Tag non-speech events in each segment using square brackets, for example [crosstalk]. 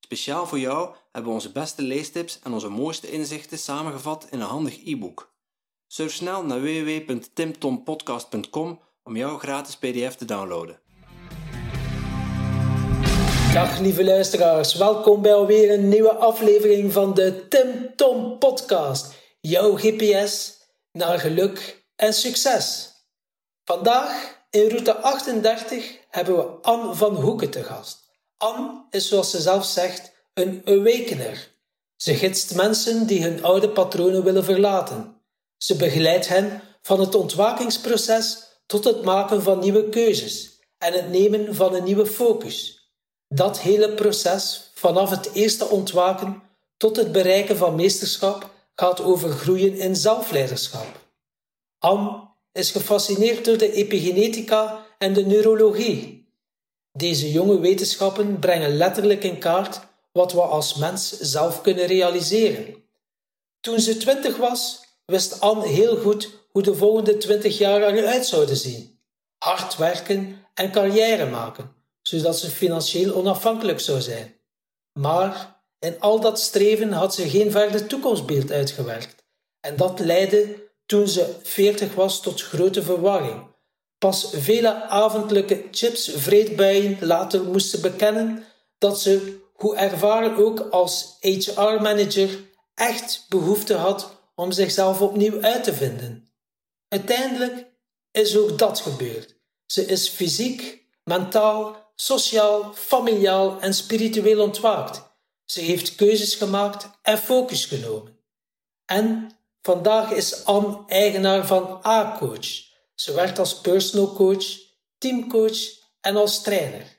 Speciaal voor jou hebben we onze beste leestips en onze mooiste inzichten samengevat in een handig e-book. Surf snel naar www.timtompodcast.com om jouw gratis PDF te downloaden. Dag lieve luisteraars, welkom bij alweer een nieuwe aflevering van de Tim Tom Podcast. Jouw GPS naar geluk en succes. Vandaag in route 38 hebben we Anne van Hoeken te gast. Anne is, zoals ze zelf zegt, een awakener. Ze gidst mensen die hun oude patronen willen verlaten. Ze begeleidt hen van het ontwakingsproces tot het maken van nieuwe keuzes en het nemen van een nieuwe focus. Dat hele proces, vanaf het eerste ontwaken tot het bereiken van meesterschap, gaat over groeien in zelfleiderschap. Anne is gefascineerd door de epigenetica en de neurologie. Deze jonge wetenschappen brengen letterlijk in kaart wat we als mens zelf kunnen realiseren. Toen ze twintig was, wist Anne heel goed hoe de volgende twintig jaar eruit zouden zien. Hard werken en carrière maken, zodat ze financieel onafhankelijk zou zijn. Maar in al dat streven had ze geen verder toekomstbeeld uitgewerkt. En dat leidde toen ze veertig was tot grote verwarring. Pas vele avondelijke chipsvreedbuien later moest ze bekennen dat ze, hoe ervaren ook als HR-manager, echt behoefte had om zichzelf opnieuw uit te vinden. Uiteindelijk is ook dat gebeurd. Ze is fysiek, mentaal, sociaal, familiaal en spiritueel ontwaakt. Ze heeft keuzes gemaakt en focus genomen. En vandaag is Anne eigenaar van A-Coach ze werkt als personal coach, teamcoach en als trainer.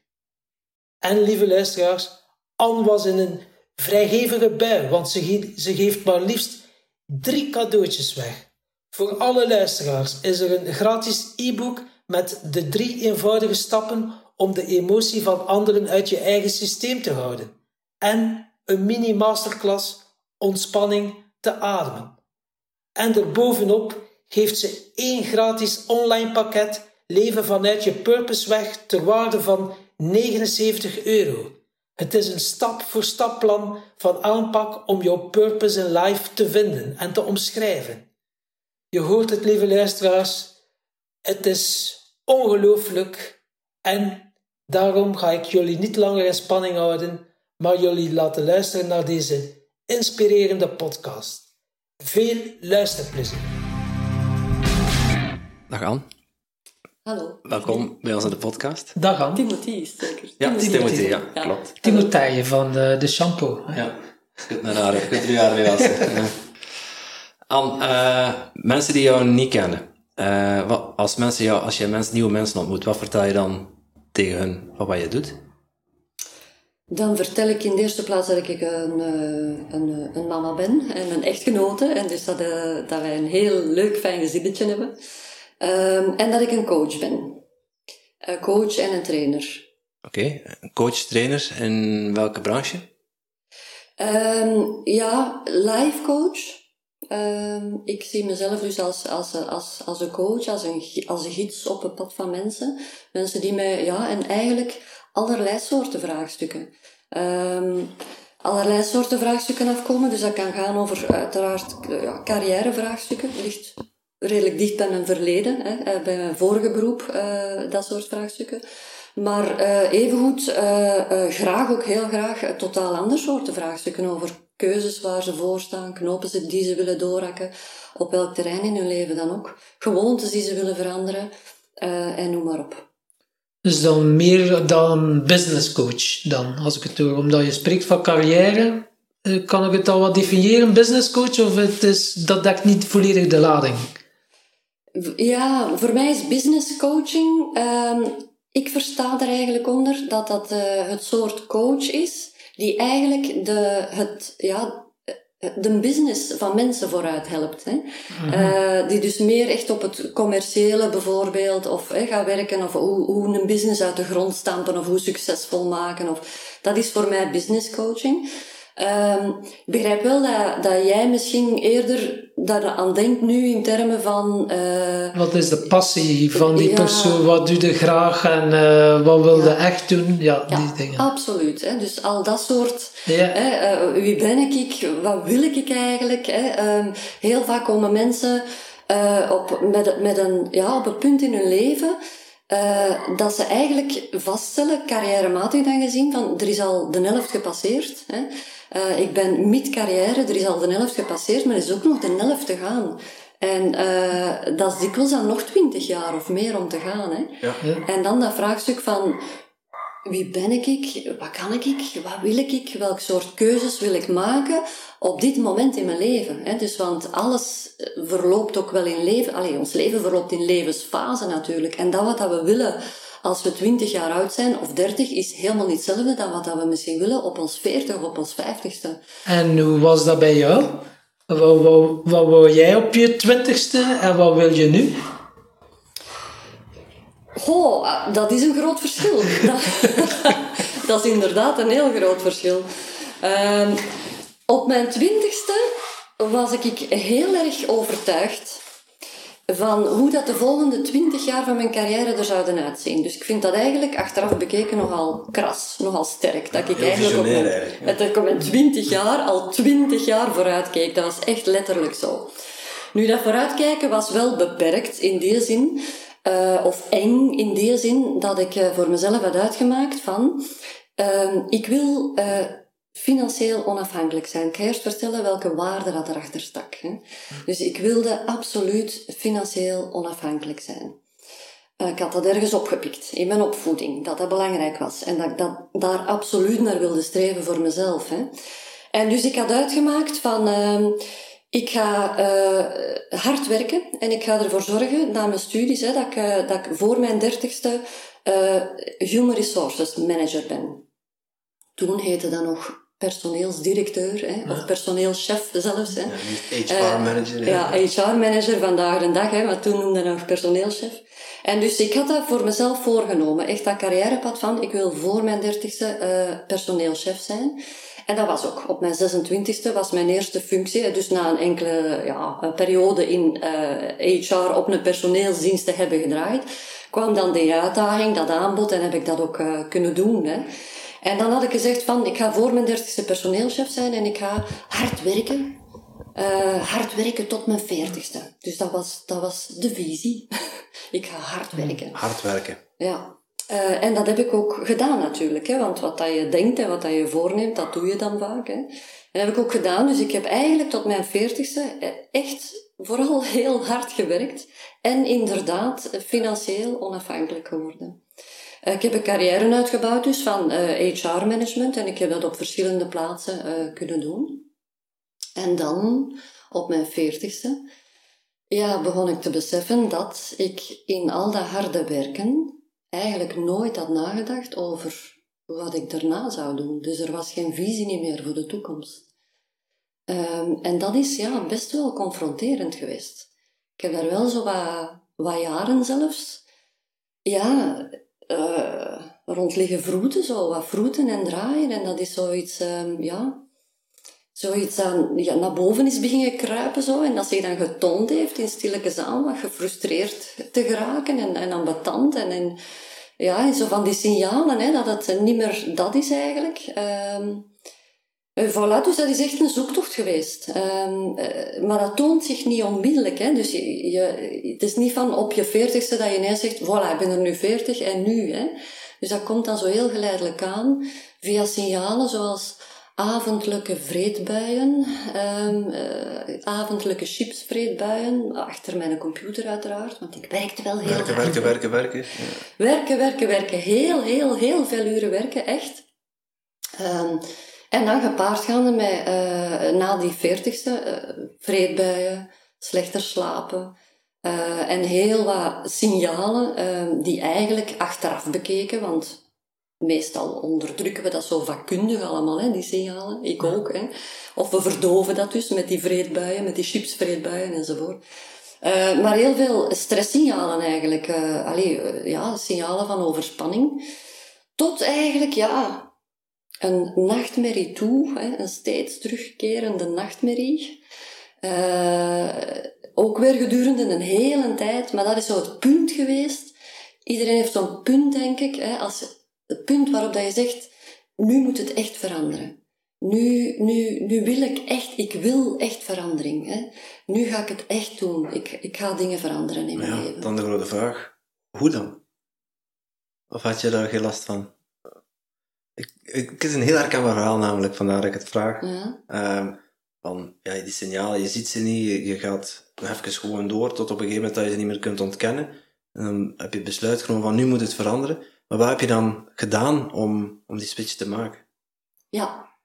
En lieve luisteraars, Anne was in een vrijgevige bui, want ze, ze geeft maar liefst drie cadeautjes weg. Voor alle luisteraars is er een gratis e-book met de drie eenvoudige stappen om de emotie van anderen uit je eigen systeem te houden. En een mini-masterclass ontspanning te ademen. En erbovenop geeft ze één gratis online pakket Leven vanuit je purpose weg ter waarde van 79 euro. Het is een stap-voor-stap plan van aanpak om jouw purpose in life te vinden en te omschrijven. Je hoort het, lieve luisteraars, het is ongelooflijk en daarom ga ik jullie niet langer in spanning houden, maar jullie laten luisteren naar deze inspirerende podcast. Veel luisterplezier. Dag Anne. Hallo. Welkom bij ons in de podcast. Dag Anne. Timothy is zeker. Ja, Timothy, Timothy ja, ja, klopt. Timothy van de, de shampoo. Ja, goed naar haar, goed er jaar mee wassen. [laughs] Anne, uh, mensen die jou niet kennen, uh, wat, als, mensen jou, als je mensen, nieuwe mensen ontmoet, wat vertel je dan tegen hun van wat je doet? Dan vertel ik in de eerste plaats dat ik een, eh, een, een mama ben en een echtgenote. En dus dat, dat wij een heel leuk, fijn gezinnetje hebben. Um, en dat ik een coach ben. Een coach en een trainer. Oké, okay. coach, trainer in welke branche? Um, ja, life coach. Um, ik zie mezelf dus als, als, als, als een coach, als een, als een gids op het pad van mensen. Mensen die mij, ja, en eigenlijk allerlei soorten vraagstukken. Um, allerlei soorten vraagstukken afkomen. Dus dat kan gaan over uiteraard ja, carrièrevraagstukken. Ligt redelijk dicht bij mijn verleden, hè, eh, bij mijn vorige beroep, uh, dat soort vraagstukken. Maar uh, evengoed graag, ook heel graag, totaal ander soorten vraagstukken over keuzes waar ze voor staan, knopen ze die ze willen doorhakken, op welk terrein in hun leven dan ook, gewoontes die ze willen veranderen en noem maar op. Dus dan meer dan business coach dan, als ik het hoor. Omdat je spreekt van carrière, kan ik het al wat definiëren, business coach, of het is, dat dekt niet volledig de lading? Ja, voor mij is business coaching. Um, ik versta er eigenlijk onder dat dat uh, het soort coach is die eigenlijk de, het, ja, de business van mensen vooruit helpt. Hè? Eh, die dus meer echt op het commerciële bijvoorbeeld, of hè, gaan werken, of hoe, hoe een business uit de grond stampen, of hoe succesvol maken. Of, dat is voor mij business coaching. Ehm, ik begrijp wel dat, dat jij misschien eerder daaraan denkt nu in termen van... eh, Wat is de passie van die Ja. persoon? Wat doe je graag en eh, wat wil je Ja. echt doen? Ja, ja, die dingen. absoluut. Hè? Dus al dat soort... Hè, eh, wie ben ik? Wat wil ik eigenlijk? Hè? Ehm, heel vaak komen mensen op, met, met een, ja, op een punt in hun leven dat ze eigenlijk vaststellen, carrièrematig dan gezien, van er is al de helft gepasseerd. Hè? Eh, ik ben mid-carrière, er is al de helft gepasseerd, maar er is ook nog de helft te gaan. En eh, dat is dikwijls dan nog twintig jaar of meer om te gaan. Hè? Ja. En dan dat vraagstuk van wie ben ik? Wat kan ik? Wat wil ik? Welk soort keuzes wil ik maken op dit moment in mijn leven? Hè? Dus, want alles eh, verloopt ook wel in leven. Allee, ons leven verloopt in levensfase natuurlijk. En dat wat dat we willen als we 20 jaar oud zijn of 30 is helemaal niet hetzelfde dan wat dat we misschien willen op ons 40 of op ons 50ste. En hoe was dat bij jou? Wat, wat, wat wou jij op je twintigste en wat wil je nu? Goh, ah, dat is een groot verschil. [laughs] dat, dat is inderdaad een heel groot verschil. Ehm, op mijn twintigste was ik heel erg overtuigd van hoe dat de volgende twintig jaar van mijn carrière er zouden uitzien. Dus ik vind dat eigenlijk achteraf bekeken nogal kras, nogal sterk. Dat ik heel eigenlijk op mijn, eigenlijk, dat ik mijn twintig jaar al twintig jaar vooruit keek. Dat was echt letterlijk zo. Nu, dat vooruitkijken was wel beperkt in die zin, eh, of eng in die zin, dat ik eh, voor mezelf had uitgemaakt van, ehm, ik wil eh, financieel onafhankelijk zijn. Ik ga eerst vertellen welke waarde dat erachter stak. Hè. Dus ik wilde absoluut financieel onafhankelijk zijn. Ik had dat ergens opgepikt in mijn opvoeding, dat dat belangrijk was. En dat ik dat, daar absoluut naar wilde streven voor mezelf. Hè. En dus ik had uitgemaakt van, ehm, ik ga eh, hard werken en ik ga ervoor zorgen na mijn studies hè, dat, ik, eh, dat ik voor mijn dertigste eh Human Resources Manager ben. Toen heette dat nog personeelsdirecteur hè, of personeelschef zelfs. Hè. Ja, HR-manager. Ja, HR-manager vandaag de dag, hè, maar toen noemde dat nog personeelschef. En dus ik had dat voor mezelf voorgenomen. Echt dat carrièrepad van, ik wil voor mijn dertigste eh personeelschef zijn. En dat was ook. Op mijn 26e was mijn eerste functie. Dus na een enkele ja, een periode in eh HR op een personeelsdienst te hebben gedraaid, kwam dan die uitdaging, dat aanbod, en heb ik dat ook eh, kunnen doen. Hè. En dan had ik gezegd van, ik ga voor mijn dertigste personeelschef zijn en ik ga hard werken. Eh, hard werken tot mijn veertigste. Dus dat was, dat was de visie. [laughs] ik ga hard werken. Hard werken. Ja. Eh, en dat heb ik ook gedaan natuurlijk. Hè, want wat dat je denkt en wat dat je voorneemt, dat doe je dan vaak. Hè. En dat heb ik ook gedaan. Dus ik heb eigenlijk tot mijn veertigste echt vooral heel hard gewerkt. En inderdaad financieel onafhankelijk geworden. Eh, Ik heb een carrière uitgebouwd dus van eh, HR-management en ik heb dat op verschillende plaatsen eh, kunnen doen. En dan, op mijn veertigste, ja, begon ik te beseffen dat ik in al dat harde werken eigenlijk nooit had nagedacht over wat ik daarna zou doen. Dus er was geen visie meer voor de toekomst. Ehm, en dat is ja, best wel confronterend geweest. Ik heb daar wel zo wat, wat jaren zelfs ja, eh, rond liggen vroeten, zo wat vroeten en draaien. En dat is zoiets, ehm, ja, zoiets aan, ja, naar boven is beginnen kruipen zo. En dat zich dan getoond heeft in stilletjes aan, wat gefrustreerd te geraken en, en ambetant. En, en ja, en zo van die signalen, hè, dat het niet meer dat is eigenlijk. Ehm eh, Voilà, dus dat is echt een zoektocht geweest. Ehm, eh, maar dat toont zich niet onmiddellijk. Hè? Dus je, je, het is niet van op je veertigste dat je ineens zegt, voilà, ik ben er nu veertig en nu. Hè? Dus dat komt dan zo heel geleidelijk aan via signalen zoals avondelijke vreedbuien, ehm, eh, avondelijke chipsvreedbuien, achter mijn computer uiteraard, want ik werkte wel heel Werken, hard. werken, werken, werken. Ja. Werken, werken, werken. Heel, heel, heel veel uren werken, echt. Ehm, en dan gepaard gaande met, eh, na die veertigste, eh vreedbuien, slechter slapen. eh, en heel wat signalen die eigenlijk achteraf bekeken, want meestal onderdrukken we dat zo vakkundig allemaal, hè, die signalen. Ik ook. Hè. Of we verdoven dat dus met die vreedbuien, met die chipsvreedbuien enzovoort. Uh, maar heel veel stresssignalen eigenlijk. Uh, allee, uh, ja, signalen van overspanning. Tot eigenlijk, ja, een nachtmerrie toe. Hè, een steeds terugkerende nachtmerrie. ook weer gedurende een hele tijd. Maar dat is zo het punt geweest. Iedereen heeft zo'n punt, denk ik. Hè, als het punt waarop dat je zegt, nu moet het echt veranderen. Nu, nu, nu wil ik echt, ik wil echt verandering. Hè. Nu ga ik het echt doen. Ik, ik ga dingen veranderen in mijn ja, leven. Dan de grote vraag, hoe dan? Of had je daar geen last van? Ik, ik, het is een heel herkenbaar verhaal namelijk, vandaar dat ik het vraag. Ja. Um, van, ja, die signalen, je ziet ze niet, je, je gaat even gewoon door tot op een gegeven moment dat je ze niet meer kunt ontkennen. En dan heb je besluit genomen van, nu moet het veranderen. Maar wat heb je dan gedaan om, om die switch te maken? Ja.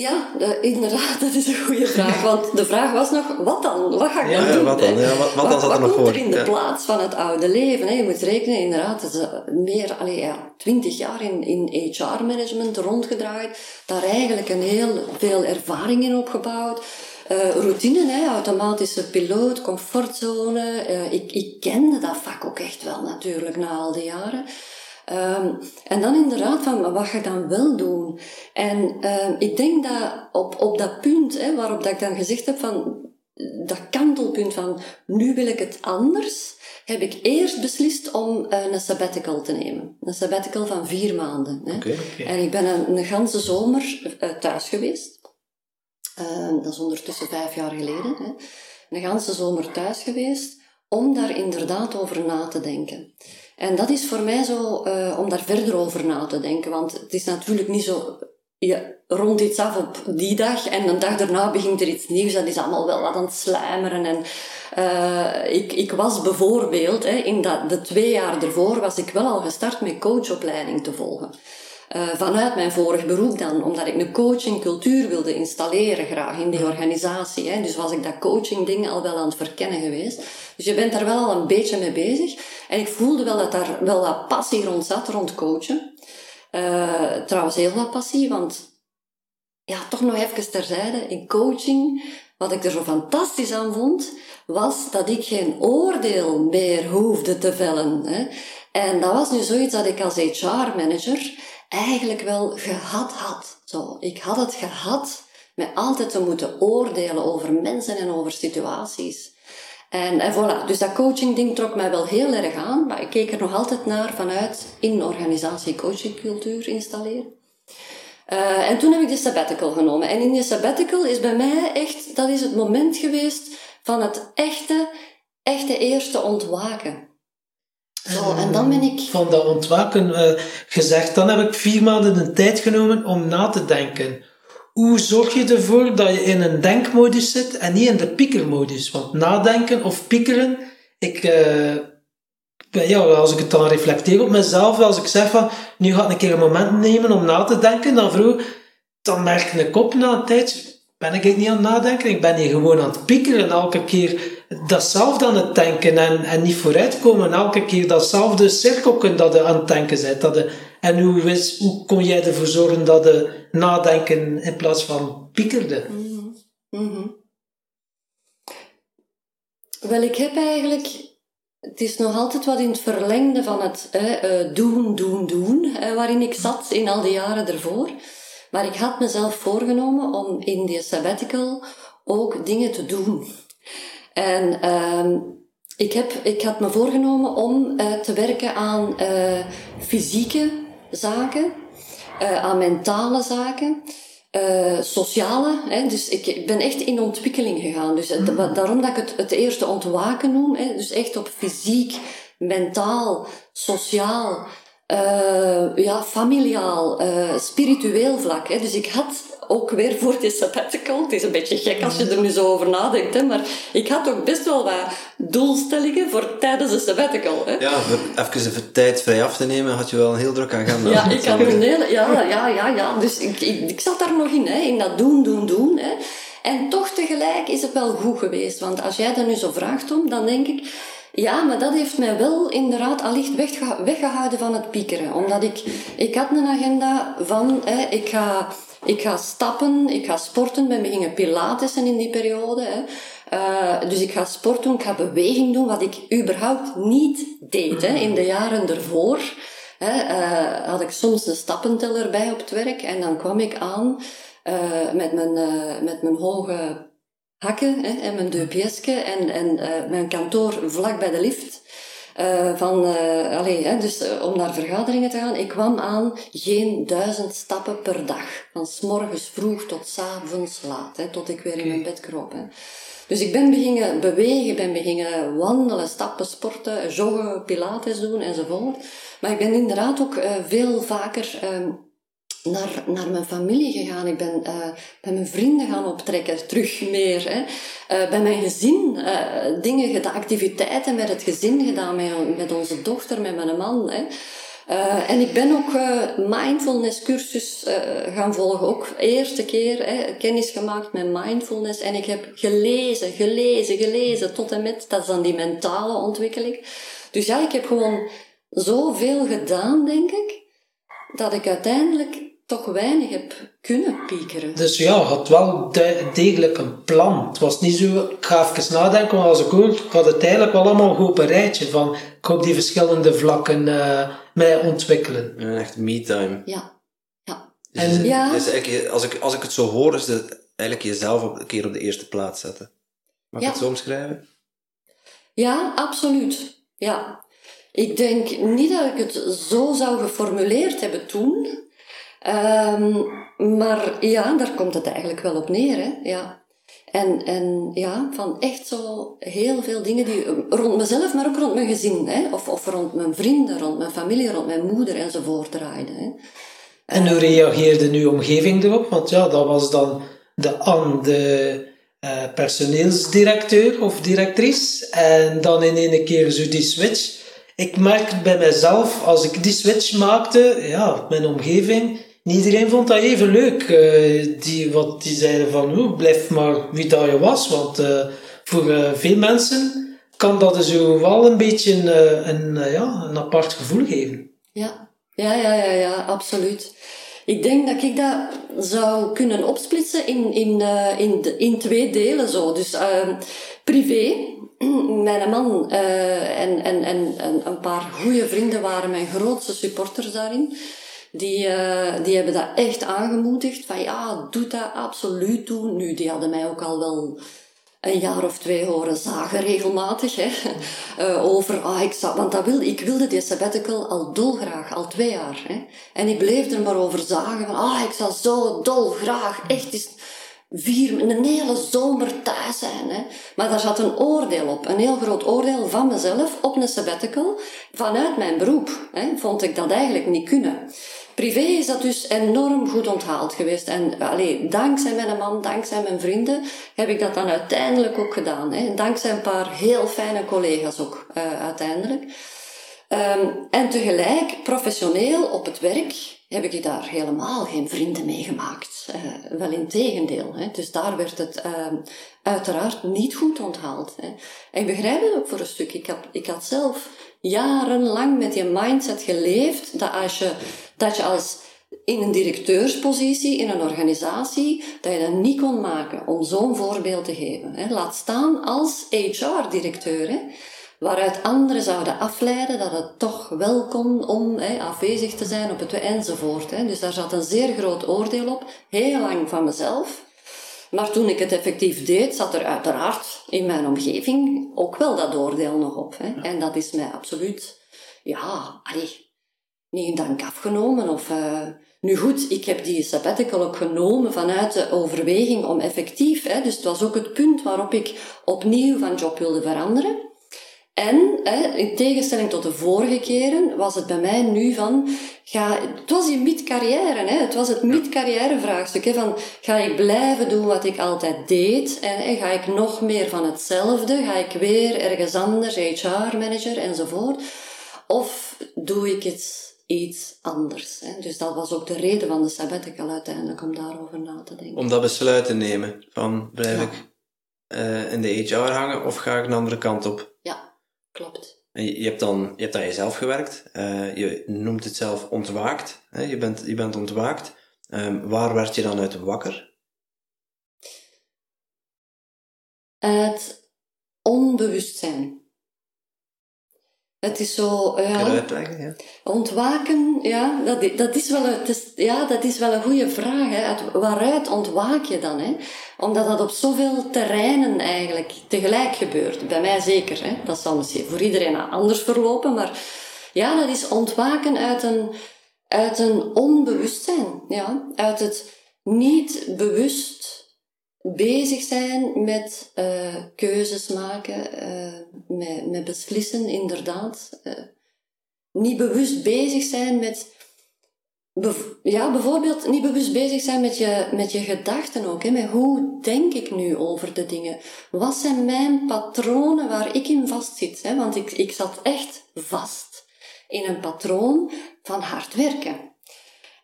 Ja, de, inderdaad, [laughs] dat is een goede vraag. Want de vraag was nog, wat dan? Wat ga ik Ja, dan doen? wat dan? Ja, wat- wat zat er nog komt voor? er in de Ja. plaats van het oude leven? Hè? Je moet rekenen, inderdaad, het is eh, meer, allee, ja, twintig jaar in, in HR-management rondgedraaid. Daar eigenlijk een heel veel ervaring in opgebouwd. Eh, routine, hè, automatische piloot, comfortzone. Eh, ik, ik kende dat vak ook echt wel natuurlijk na al die jaren. Ehm, en dan inderdaad van, wat ga je dan wel doen? En ehm, ik denk dat op, op dat punt, hè, waarop dat ik dan gezegd heb van, dat kantelpunt van, nu wil ik het anders, heb ik eerst beslist om eh, een sabbatical te nemen. Een sabbatical van vier maanden. Hè. En ik ben een, een ganse zomer eh, thuis geweest. Eh, dat is ondertussen vijf jaar geleden. Hè. Een ganse zomer thuis geweest om daar inderdaad over na te denken. En dat is voor mij zo, eh, om daar verder over na te denken. Want het is natuurlijk niet zo, je rondt iets af op die dag en een dag daarna begint er iets nieuws. Dat is allemaal wel wat aan het sluimeren. En, eh, ik, ik was bijvoorbeeld, hè, in dat, de twee jaar ervoor, was ik wel al gestart met coachopleiding te volgen. Eh, vanuit mijn vorig beroep dan, omdat ik een coachingcultuur wilde installeren graag in die organisatie. Hè. Dus was ik dat coaching ding al wel aan het verkennen geweest. Dus je bent daar wel al een beetje mee bezig. En ik voelde wel dat daar wel wat passie rond zat, rond coachen. Eh, trouwens heel wat passie, want ja, toch nog even terzijde, in coaching, wat ik er zo fantastisch aan vond, was dat ik geen oordeel meer hoefde te vellen. Hè. En dat was nu zoiets dat ik als HR-manager eigenlijk wel gehad had. Zo, ik had het gehad met altijd te moeten oordelen over mensen en over situaties. En, en voilà, dus dat coaching-ding trok mij wel heel erg aan, maar ik keek er nog altijd naar vanuit in organisatie coachingcultuur installeren. Eh, en toen heb ik de sabbatical genomen. En in die sabbatical is bij mij echt, dat is het moment geweest van het echte, echte eerste ontwaken. Dan ben ik... Van dat ontwaken eh, gezegd, dan heb ik vier maanden de tijd genomen om na te denken. Hoe zorg je ervoor dat je in een denkmodus zit en niet in de piekermodus? Want nadenken of piekeren, ik, eh, ja, als ik het dan reflecteer op mezelf, als ik zeg van, nu ga ik een keer een moment nemen om na te denken, dan, vroeg, dan merk ik op na een tijd, ben ik niet aan het nadenken, ik ben hier gewoon aan het piekeren, elke keer datzelfde aan het denken en, en niet vooruitkomen, elke keer datzelfde cirkelje dat je aan het denken bent. Dat en hoe, hoe kon jij ervoor zorgen dat je nadenken in plaats van piekerde? Mhm. Wel, ik heb eigenlijk... Het is nog altijd wat in het verlengde van het hè, eh, doen, doen, doen, waarin ik zat in al die jaren ervoor. Maar ik had mezelf voorgenomen om in die sabbatical ook dingen te doen. En ehm, ik, heb, ik had me voorgenomen om eh, te werken aan eh, fysieke zaken, eh, aan mentale zaken, sociale. Hè, dus ik, ik ben echt in ontwikkeling gegaan. Dus het- wa- daarom dat ik het, het eerste ontwaken noem. Hè, dus echt op fysiek, mentaal, sociaal, ja, familiaal, spiritueel vlak. Hè. Dus ik had ook weer voor die sabbatical, het is een beetje gek als je er nu zo over nadenkt, hè, maar ik had ook best wel wat doelstellingen voor tijdens de sabbatical. Hè. Ja, even even tijd vrij af te nemen, had je wel een heel druk agenda. Ja, ik had een hele... Ja, ja, ja, ja. Dus ik, ik, ik zat daar nog in, hè, in dat doen, doen, doen. Hè. En toch tegelijk is het wel goed geweest. Want als jij dat nu zo vraagt, Tom, dan denk ik... Ja, maar dat heeft mij wel inderdaad allicht weggehouden van het piekeren. Omdat ik, ik had een agenda van, hè, ik, ga, ik ga stappen, ik ga sporten. Bij mij gingen pilatessen in die periode. Eh, dus ik ga sport doen, ik ga beweging doen, wat ik überhaupt niet deed hè, in de jaren ervoor. Hè, eh, had ik soms een stappenteller bij op het werk en dan kwam ik aan eh, met, mijn, met mijn hoge hakken hè, en mijn deupjesje en, en mijn kantoor vlak bij de lift. Eh, van, eh, allee, hè, dus eh, om naar vergaderingen te gaan. Ik kwam aan geen duizend stappen per dag. Van s morgens vroeg tot s avonds laat, hè, tot ik weer in mijn bed kroop. Hè. Dus ik ben beginnen bewegen, ben beginnen wandelen, stappen, sporten, joggen, pilates doen enzovoort. Maar ik ben inderdaad ook veel vaker ehm, naar, naar mijn familie gegaan. Ik ben eh, bij mijn vrienden gaan optrekken, terug meer. Hè. Eh, bij mijn gezin eh, dingen gedaan, activiteiten met het gezin gedaan, met, onze dochter, met mijn man. Hè. En ik ben ook mindfulness cursus gaan volgen. Ook eerste keer hè, kennis gemaakt met mindfulness. En ik heb gelezen, gelezen, gelezen. Tot en met, dat is dan die mentale ontwikkeling. Dus ja, ik heb gewoon zoveel gedaan, denk ik. Dat ik uiteindelijk toch weinig heb kunnen piekeren. Dus ja, je had wel de- degelijk een plan. Het was niet zo, ik ga even nadenken, maar als ik hoor, ik had het eigenlijk wel allemaal goed op een rijtje van, ik ga op die verschillende vlakken eh, mij ontwikkelen. Een echt me-time. Ja. Ja. Dus, En- Ja. als, ik, als ik het zo hoor, is het eigenlijk jezelf op, een keer op de eerste plaats zetten. Mag ik Ja. het zo omschrijven? Ja, absoluut. Ja. Ik denk niet dat ik het zo zou geformuleerd hebben toen. Ehm, maar ja, daar komt het eigenlijk wel op neer. Hè? Ja. En, en ja, van echt zo heel veel dingen die eh, rond mezelf, maar ook rond mijn gezin. Hè? Of, of rond mijn vrienden, rond mijn familie, rond mijn moeder enzovoort draaiden. En hoe reageerde uw omgeving erop? Want ja, dat was dan de Anne, de eh, personeelsdirecteur of directrice. En dan in ene keer zo die switch. Ik merk bij mezelf, als ik die switch maakte, ja, mijn omgeving, niet iedereen vond dat even leuk. Eh, die, wat, die zeiden van, blijf maar wie dat je was. Want eh, voor eh, veel mensen kan dat zo wel een beetje een, ja, een apart gevoel geven. Ja, ja, ja, ja, ja, absoluut. Ik denk dat ik dat zou kunnen opsplitsen in, in, in, in twee delen zo. Dus ehm, privé, [clears throat] mijn man en, en, en, en een paar goede vrienden waren mijn grootste supporters daarin. Die, eh, die hebben dat echt aangemoedigd. Van ja, doe dat absoluut doen. Nu, die hadden mij ook al wel een jaar of twee horen zagen regelmatig. Hè, [laughs] eh, over, ah, ik zou, want dat wilde, ik wilde die sabbatical al dolgraag, al twee jaar. Hè. En ik bleef er maar over zagen van, ah, ik zou zo dolgraag echt eens vier, een hele zomer thuis zijn. Hè. Maar daar zat een oordeel op, een heel groot oordeel van mezelf op een sabbatical. Vanuit mijn beroep hè, vond ik dat eigenlijk niet kunnen. Privé is dat dus enorm goed onthaald geweest. En allee, dankzij mijn man, dankzij mijn vrienden, heb ik dat dan uiteindelijk ook gedaan. Hè. Dankzij een paar heel fijne collega's ook, uh, uiteindelijk. Um, en tegelijk, professioneel op het werk, heb ik daar helemaal geen vrienden mee gemaakt. Uh, wel in tegendeel. Hè. Dus daar werd het uh, uiteraard niet goed onthaald. Hè. En ik begrijp het ook voor een stuk. Ik had, ik had zelf jarenlang met die mindset geleefd dat als je, dat je als in een directeurspositie, in een organisatie, dat je dat niet kon maken om zo'n voorbeeld te geven. Hè. Laat staan als HR-directeur. Waaruit anderen zouden afleiden dat het toch wel kon om hè, afwezig te zijn op het enzovoort. Hè. Dus daar zat een zeer groot oordeel op, heel lang van mezelf. Maar toen ik het effectief deed, zat er uiteraard in mijn omgeving ook wel dat oordeel nog op. Hè. En dat is mij absoluut, ja, allee, niet in dank afgenomen. Of, uh, nu goed, ik heb die sabbatical ook genomen vanuit de overweging om effectief, hè, dus het was ook het punt waarop ik opnieuw van job wilde veranderen. En in tegenstelling tot de vorige keren was het bij mij nu van, ga, het was die mid-carrière, hè, het was het mid-carrière vraagstuk, hè, van ga ik blijven doen wat ik altijd deed en hè, ga ik nog meer van hetzelfde, ga ik weer ergens anders, HR-manager enzovoort, of doe ik het iets anders. Hè? Dus dat was ook de reden van de sabbatical uiteindelijk, om daarover na te denken. Om dat besluit te nemen, van blijf ja. ik uh, in de HR hangen of ga ik een andere kant op? Ja. klopt. En je, je hebt dan, je hebt aan jezelf gewerkt. Eh, je noemt het zelf ontwaakt. Hè? Je, bent, je bent ontwaakt. Ehm, waar werd je dan uit wakker? Het onbewustzijn. Het is zo, ja, uitleggen? Ja? ontwaken, ja, dat, dat, is wel een, het is, ja, dat is wel een goede vraag. Hè. Uit, waaruit ontwaak je dan? Hè? Omdat dat op zoveel terreinen eigenlijk tegelijk gebeurt. Bij mij zeker. Hè. Dat zal misschien voor iedereen anders verlopen, maar ja, dat is ontwaken uit een, uit een onbewustzijn. Ja? Uit het niet bewust bezig zijn met uh, keuzes maken, uh, met, met beslissen, inderdaad. Uh, niet bewust bezig zijn met, ja, bijvoorbeeld niet bewust bezig zijn met je, met je gedachten ook. Hè, met hoe denk ik nu over de dingen? Wat zijn mijn patronen waar ik in vastzit? Hè? Want ik, ik zat echt vast in een patroon van hard werken.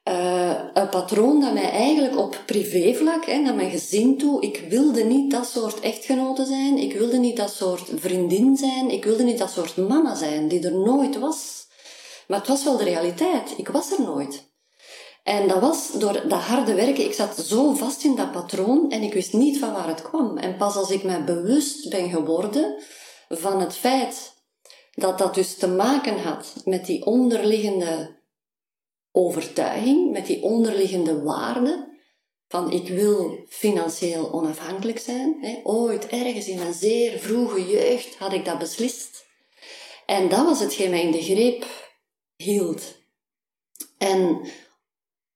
Uh, een patroon dat mij eigenlijk op privévlak, hè, naar mijn gezin toe, ik wilde niet dat soort echtgenote zijn, ik wilde niet dat soort vriendin zijn, ik wilde niet dat soort mama zijn, die er nooit was. Maar het was wel de realiteit, ik was er nooit. En dat was door dat harde werken, ik zat zo vast in dat patroon en ik wist niet van waar het kwam. En pas als ik mij bewust ben geworden van het feit dat dat dus te maken had met die onderliggende overtuiging, met die onderliggende waarde van ik wil financieel onafhankelijk zijn. Ooit ergens in een zeer vroege jeugd had ik dat beslist. En dat was hetgeen mij in de greep hield. En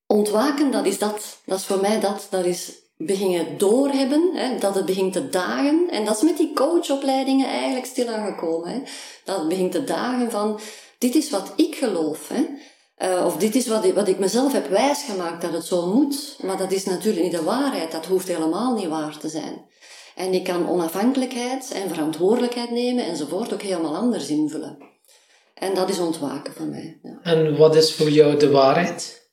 ontwaken, dat is dat. Dat is voor mij dat. Dat is beginnen doorhebben, hè, dat het begint te dagen. En dat is met die coachopleidingen eigenlijk stilaan gekomen. Hè. Dat het begint te dagen van, dit is wat ik geloof. Hè. Uh, of dit is wat ik, wat ik mezelf heb wijsgemaakt dat het zo moet. Maar dat is natuurlijk niet de waarheid. Dat hoeft helemaal niet waar te zijn. En ik kan onafhankelijkheid en verantwoordelijkheid nemen enzovoort ook helemaal anders invullen. En dat is ontwaken van mij. Ja. En wat is voor jou de waarheid?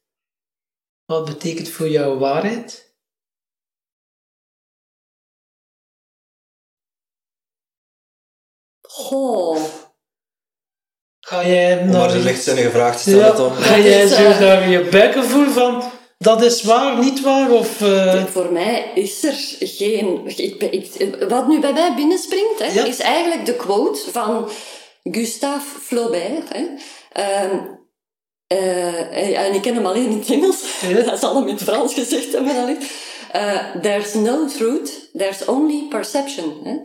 Wat betekent voor jou waarheid? Goh. Ga jij Om maar naar een lichtzinnige vraag te stellen, ja, Tom. ga jij Dat is, zo naar je buikgevoel van dat is waar, niet waar? Of, eh, Voor mij is er geen... Ik, wat nu bij mij binnenspringt, hè, Ja. is eigenlijk de quote van Gustave Flaubert. Hè. Ehm, eh, en ik ken hem alleen in het Engels. Ja. [laughs] Dat zal hem in het Frans gezegd hebben. Eh, there's no truth, there's only perception. Hè.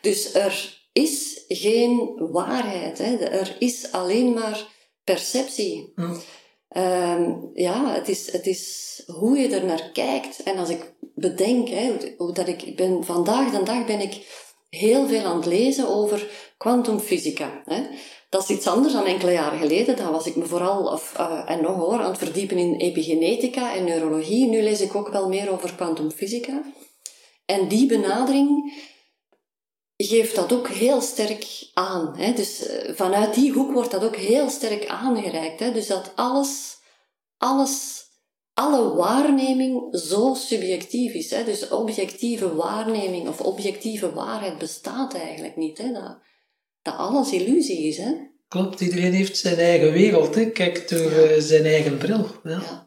Dus er is geen waarheid. Hè. Er is alleen maar perceptie. Hm. Ehm, ja, het is, het is hoe je er naar kijkt. En als ik bedenk, hè, hoe, hoe dat ik, ben, vandaag de dag ben ik heel veel aan het lezen over kwantumfysica. Dat is iets anders dan enkele jaren geleden. Dan was ik me vooral, of, eh, en nog hoor, aan het verdiepen in epigenetica en neurologie. Nu lees ik ook wel meer over kwantumfysica. En die benadering geeft dat ook heel sterk aan. Hè? Dus eh, vanuit die hoek wordt dat ook heel sterk aangereikt. Hè? Dus dat alles, alles, alle waarneming zo subjectief is. Hè? Dus objectieve waarneming of objectieve waarheid bestaat eigenlijk niet. Hè? Dat, dat alles illusie is. Hè? Klopt, iedereen heeft zijn eigen wereld. Hè? Kijkt door eh, zijn eigen bril. Ja. Ja.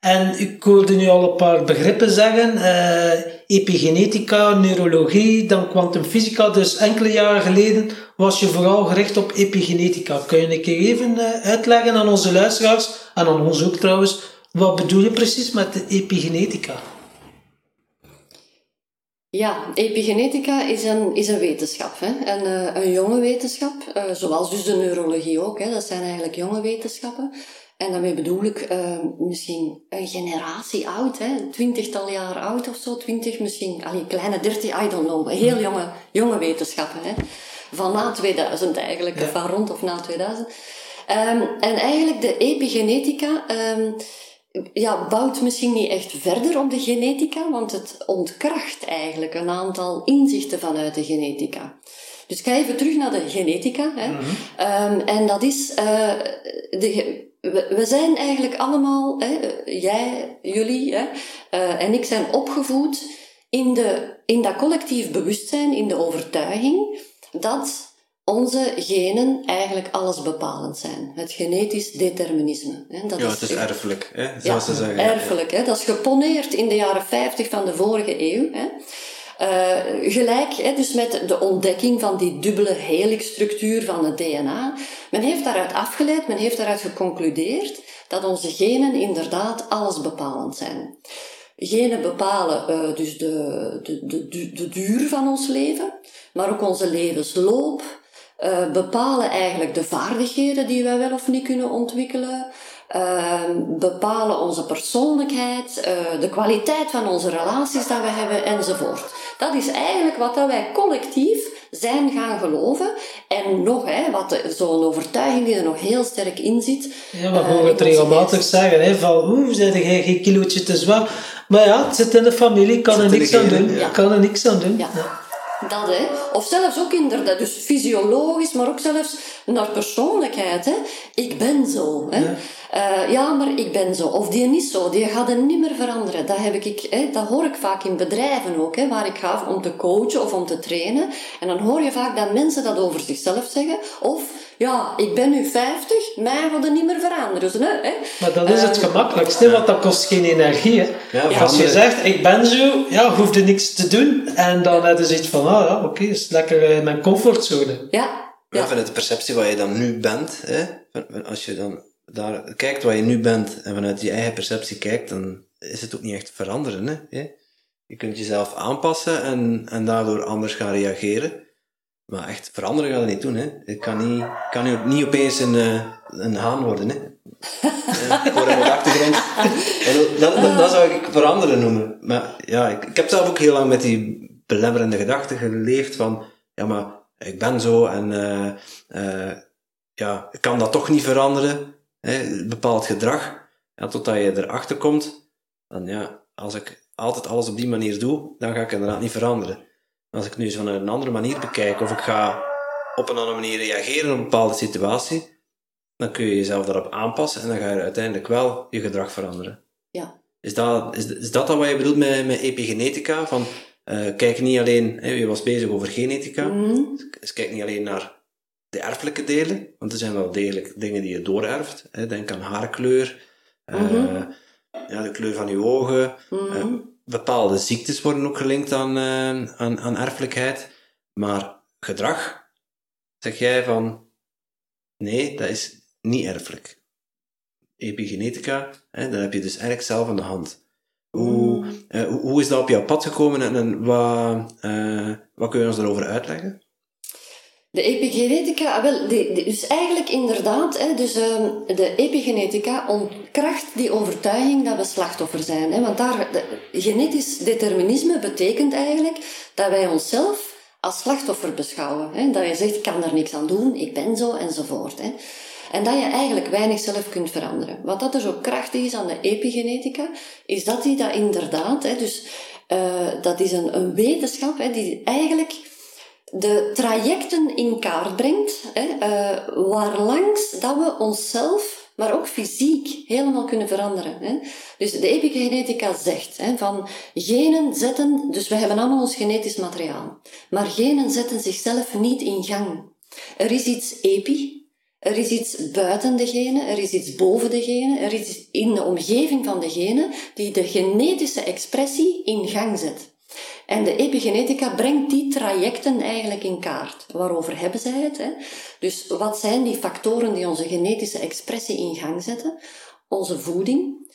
En ik hoorde nu al een paar begrippen zeggen. eh, epigenetica, neurologie, dan kwantumfysica. Dus enkele jaren geleden was je vooral gericht op epigenetica. Kun je een keer even eh, uitleggen aan onze luisteraars, en aan ons ook trouwens, wat bedoel je precies met de epigenetica? Ja, epigenetica is een, is een wetenschap. Hè? Een, eh, een jonge wetenschap, eh, zoals dus de neurologie ook. Hè? Dat zijn eigenlijk jonge wetenschappen. En daarmee bedoel ik eh, misschien een generatie oud, hè? twintigtal jaar oud of zo, twintig misschien, allee, kleine dertig, I don't know. Heel jonge, jonge wetenschappen. Hè? Van na 2000 eigenlijk, Ja. van rond of na 2000. Ehm, en eigenlijk de epigenetica ehm, ja, bouwt misschien niet echt verder op de genetica, want het ontkracht eigenlijk een aantal inzichten vanuit de genetica. Dus ik ga even terug naar de genetica. Hè. Ehm, en dat is, eh, de, we, we zijn eigenlijk allemaal, hè, jij, jullie hè, eh, en ik zijn opgevoed in, de, in dat collectief bewustzijn, in de overtuiging dat onze genen eigenlijk alles bepalend zijn. Het genetisch determinisme. Hè. Dat ja, is, het is erfelijk, hè, zoals ze zeggen. Erfelijk, hè. dat is geponeerd in de jaren 50 van de vorige eeuw. Hè. Uh, gelijk, hè, dus met de ontdekking van die dubbele helixstructuur van het DNA. Men heeft daaruit afgeleid, men heeft daaruit geconcludeerd dat onze genen inderdaad alles bepalend zijn. Genen bepalen uh, dus de, de, de, de duur van ons leven, maar ook onze levensloop, uh, bepalen eigenlijk de vaardigheden die wij wel of niet kunnen ontwikkelen, uh, bepalen onze persoonlijkheid, uh, de kwaliteit van onze relaties dat we hebben enzovoort. Dat is eigenlijk wat dat wij collectief zijn gaan geloven. En nog, hè, wat zo'n overtuiging die er nog heel sterk in zit. Ja, we horen het regelmatig zeggen, hè, van hoe zijn jij geen kilootje te zwaar? Maar ja, het zit in de familie, kan er niks aan doen. Ja. Kan er niks aan doen. Ja. Dat, hè. Of zelfs ook inderdaad, dus fysiologisch, maar ook zelfs naar persoonlijkheid. Hè. Ik ben zo. Hè. Ja. Uh, ja, maar ik ben zo. Of die is zo. Die gaat er niet meer veranderen. Dat, heb ik, hè, dat hoor ik vaak in bedrijven ook, hè, waar ik ga om te coachen of om te trainen. En dan hoor je vaak dat mensen dat over zichzelf zeggen. Of, ja, ik ben nu 50, mij gaat er niet meer veranderen. Dus, hè. Maar dat is het uh, gemakkelijkste, want dat kost geen energie. Hè. Ja, Als je zegt, ik ben zo, ja, hoef je niks te doen. En dan heb je zoiets van, ah ja, oké, okay, is lekker in mijn comfortzone. Ja. Ja. Vanuit de perceptie waar je dan nu bent, hè, als je dan daar kijkt waar je nu bent en vanuit je eigen perceptie kijkt, dan is het ook niet echt veranderen. Hè? Je kunt jezelf aanpassen en, en daardoor anders gaan reageren. Maar echt veranderen gaat het niet doen. Hè? Ik kan niet, kan niet, niet opeens een, eh, een haan worden. Hè? voor een achtergrond. [laughs] dat, dat, dat, zou ik veranderen noemen. Maar ja, ik, ik heb zelf ook heel lang met die belemmerende gedachten geleefd van, ja maar ik ben zo en uh, uh, ja, ik kan dat toch niet veranderen hè, bepaald gedrag, ja, totdat je erachter komt, dan ja, als ik altijd alles op die manier doe, dan ga ik inderdaad niet veranderen. Als ik nu eens van een andere manier bekijk, of ik ga op een andere manier reageren op een bepaalde situatie, dan kun je jezelf daarop aanpassen en dan ga je uiteindelijk wel je gedrag veranderen. Ja. Is dat, is, is dat dan wat je bedoelt met, met epigenetica? Van, uh, kijk niet alleen, hè, je was bezig over genetica, mm. dus kijk niet alleen naar de erfelijke delen, want er zijn wel degelijk dingen die je doorerft. Hè. Denk aan haarkleur, uh, ja, de kleur van je ogen. Mm bepaalde ziektes worden ook gelinkt aan, uh, aan, aan erfelijkheid. Maar gedrag, zeg jij van nee, dat is niet erfelijk. Epigenetica, hè, dat heb je dus eigenlijk zelf aan de hand. Hoe, uh, hoe is dat op jouw pad gekomen en, en wat, wat kun je ons daarover uitleggen? De epigenetica, ah, wel, dus eigenlijk inderdaad, hè, dus, uh, de epigenetica ontkracht die overtuiging dat we slachtoffer zijn. Hè, want daar, genetisch determinisme betekent eigenlijk dat wij onszelf als slachtoffer beschouwen. Hè, dat je zegt, ik kan daar niks aan doen, ik ben zo, enzovoort. Hè. En dat je eigenlijk weinig zelf kunt veranderen. Wat dat er zo krachtig is aan de epigenetica, is dat die dat inderdaad, hè, dus uh, dat is een, een wetenschap hè, die eigenlijk de trajecten in kaart brengt, hè, uh, waarlangs dat we onszelf, maar ook fysiek, helemaal kunnen veranderen. Hè. Dus de epigenetica zegt hè, van genen zetten, dus we hebben allemaal ons genetisch materiaal, maar genen zetten zichzelf niet in gang. Er is iets epi, er is iets buiten de genen, er is iets boven de genen, er is iets in de omgeving van de genen die de genetische expressie in gang zet. En de epigenetica brengt die trajecten eigenlijk in kaart. Waarover hebben zij het? Hè? Dus wat zijn die factoren die onze genetische expressie in gang zetten? Onze voeding,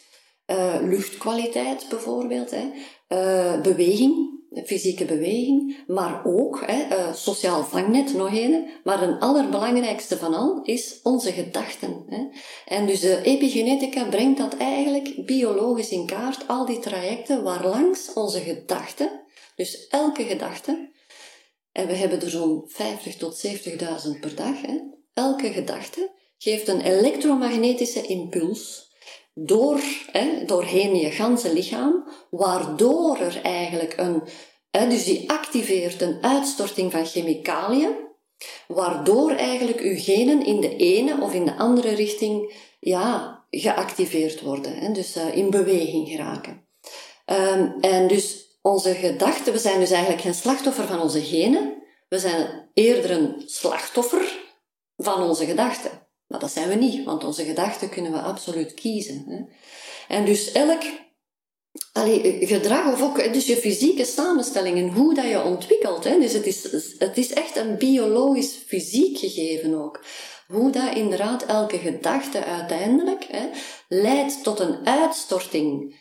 uh, luchtkwaliteit bijvoorbeeld, hè? Uh, beweging, fysieke beweging, maar ook hè, uh, sociaal vangnet, nog een. Maar een allerbelangrijkste van al is onze gedachten. Hè. En dus de epigenetica brengt dat eigenlijk biologisch in kaart, al die trajecten waarlangs onze gedachten dus elke gedachte, en we hebben er zo'n 50 tot 70.000 per dag, hè, elke gedachte geeft een elektromagnetische impuls door, hè, doorheen je ganse lichaam, waardoor er eigenlijk een, dus die activeert een uitstorting van chemicaliën, waardoor eigenlijk uw genen in de ene of in de andere richting ja, geactiveerd worden, dus uh, in beweging geraken. Um, en dus onze gedachten, we zijn dus eigenlijk geen slachtoffer van onze genen, We zijn eerder een slachtoffer van onze gedachten. Maar dat zijn we niet, want onze gedachten kunnen we absoluut kiezen. En dus elk allee, gedrag, of ook dus je fysieke samenstelling en hoe dat je ontwikkelt. Hè. Dus het is, het is echt een biologisch fysiek gegeven ook. Hoe dat inderdaad elke gedachte uiteindelijk hè, leidt tot een uitstorting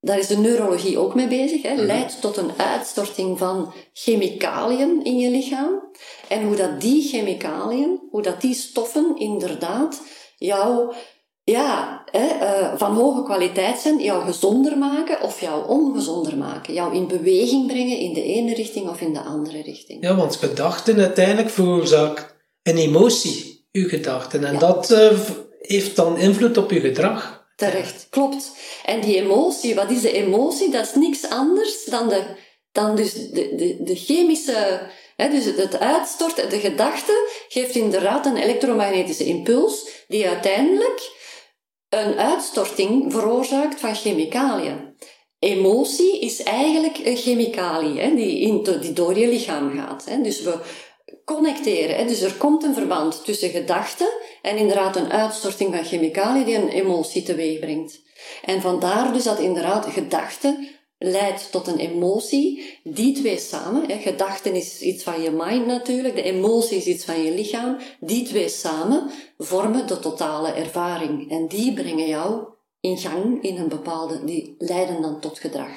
daar is de neurologie ook mee bezig, hè, mhm. leidt tot een uitstorting van chemicaliën in je lichaam. En hoe dat die chemicaliën, hoe dat die stoffen inderdaad jou, ja, hè, uh, van hoge kwaliteit zijn, jou gezonder maken of jou ongezonder maken. Jou in beweging brengen in de ene richting of in de andere richting. Ja, want gedachten uiteindelijk veroorzaken een emotie, uw gedachten. En dat uh, heeft dan invloed op uw gedrag. Terecht, klopt. En die emotie, wat is de emotie? Dat is niks anders dan de, dan dus de, de, de chemische, dus het uitstorten, de gedachte geeft inderdaad een elektromagnetische impuls die uiteindelijk een uitstorting veroorzaakt van chemicaliën. Emotie is eigenlijk een chemicalië hè, die, in, door je lichaam gaat. Hè. Dus we, connecteren. Hè. Dus er komt een verband tussen gedachten en inderdaad een uitstorting van chemicaliën die een emotie teweeg brengt. En vandaar dus dat inderdaad gedachten leidt tot een emotie. Die twee samen, hè, gedachten is iets van je mind natuurlijk, de emotie is iets van je lichaam. Die twee samen vormen de totale ervaring. En die brengen jou in gang in een bepaalde, die leiden dan tot gedrag.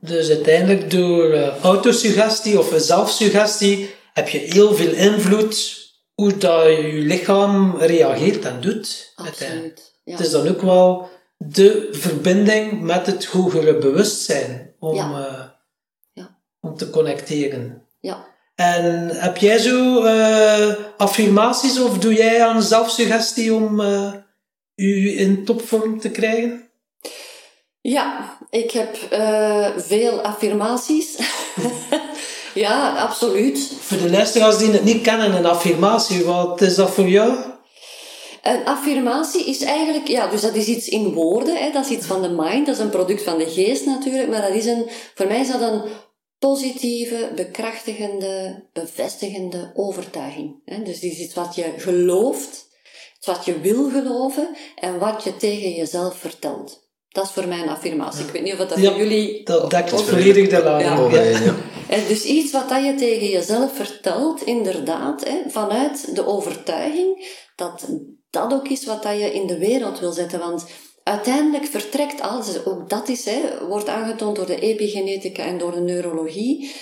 Dus uiteindelijk door uh, autosuggestie of zelfsuggestie heb je heel veel invloed hoe dat je lichaam reageert en doet. Absoluut. Ja. Het is dan ook wel de verbinding met het hogere bewustzijn om, ja. Uh, ja. om te connecteren. Ja. En heb jij zo uh, affirmaties of doe jij aan zelfsuggestie om uh, u in topvorm te krijgen? Ja, ik heb veel affirmaties. [laughs] Ja, absoluut. Voor de luisteraars die het niet kennen, een affirmatie, wat is dat voor jou? Een affirmatie is eigenlijk, ja, dus dat is iets in woorden, hè, dat is iets van de mind, dat is een product van de geest natuurlijk, maar dat is een, voor mij is dat een positieve, bekrachtigende, bevestigende overtuiging. Hè. Dus die is iets wat je gelooft, wat je wil geloven en wat je tegen jezelf vertelt. Dat is voor mij een affirmatie. Ik weet niet of dat voor jullie... Dat dekt volledig de lading. Ja. ja. En dus iets wat dat je tegen jezelf vertelt, inderdaad, hè, vanuit de overtuiging dat dat ook is wat dat je in de wereld wil zetten. Want uiteindelijk vertrekt alles, ook dat is, hè, wordt aangetoond door de epigenetica en door de neurologie,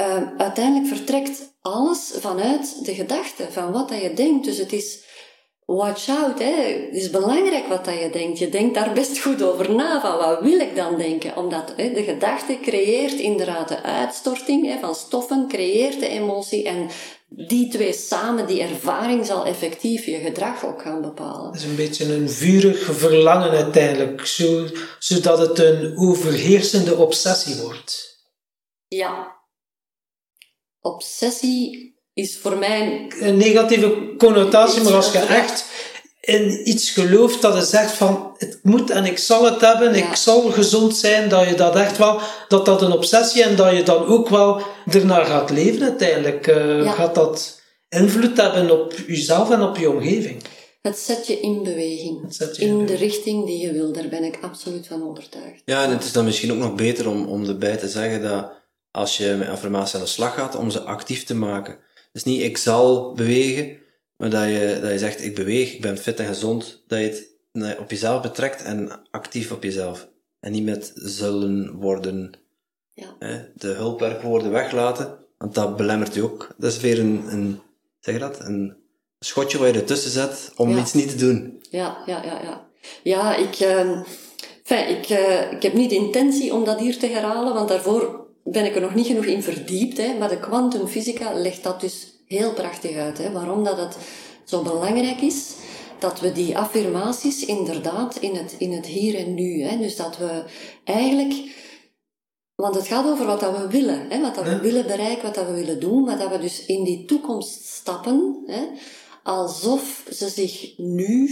uh, uiteindelijk vertrekt alles vanuit de gedachte, van wat dat je denkt. Dus het is watch out, hè. Het is belangrijk wat dat je denkt. Je denkt daar best goed over na, van wat wil ik dan denken? Omdat hè, de gedachte creëert inderdaad de uitstorting hè, van stoffen, creëert de emotie en die twee samen, die ervaring zal effectief je gedrag ook gaan bepalen. Het is een beetje een vurig verlangen uiteindelijk, zo, zodat het een overheersende obsessie wordt. Ja. Obsessie is voor mij... Een negatieve connotatie, maar als je echt in iets gelooft dat je zegt van het moet en ik zal het hebben, ik zal gezond zijn, dat je dat echt wel, dat dat een obsessie en dat je dan ook wel ernaar gaat leven uiteindelijk. Uh, Gaat dat invloed hebben op jezelf en op je omgeving? Het zet je in beweging. Je in, in de richting die je wil. Daar ben ik absoluut van overtuigd. Ja, en het is dan misschien ook nog beter om, om erbij te zeggen dat als je met affirmatie aan de slag gaat, om ze actief te maken. Dus niet ik zal bewegen, maar dat je, dat je zegt ik beweeg, ik ben fit en gezond. Dat je het op jezelf betrekt en actief op jezelf. En niet met zullen worden, ja. hè, de hulpwerkwoorden weglaten, want dat belemmert je ook. Dat is weer een, een zeg je dat, een schotje waar je ertussen zet om iets niet te doen. Ja, ja, ja, ja. Ja, ik, uh, ik, uh, ik heb niet de intentie om dat hier te herhalen, want daarvoor ben ik er nog niet genoeg in verdiept, hè, maar de kwantumfysica legt dat dus heel prachtig uit. Hè, waarom dat het zo belangrijk is dat we die affirmaties inderdaad in het, in het hier en nu, hè, dus dat we eigenlijk, want het gaat over wat dat we willen, hè, wat dat we willen bereiken, wat dat we willen doen, maar dat we dus in die toekomst stappen, hè, alsof ze zich nu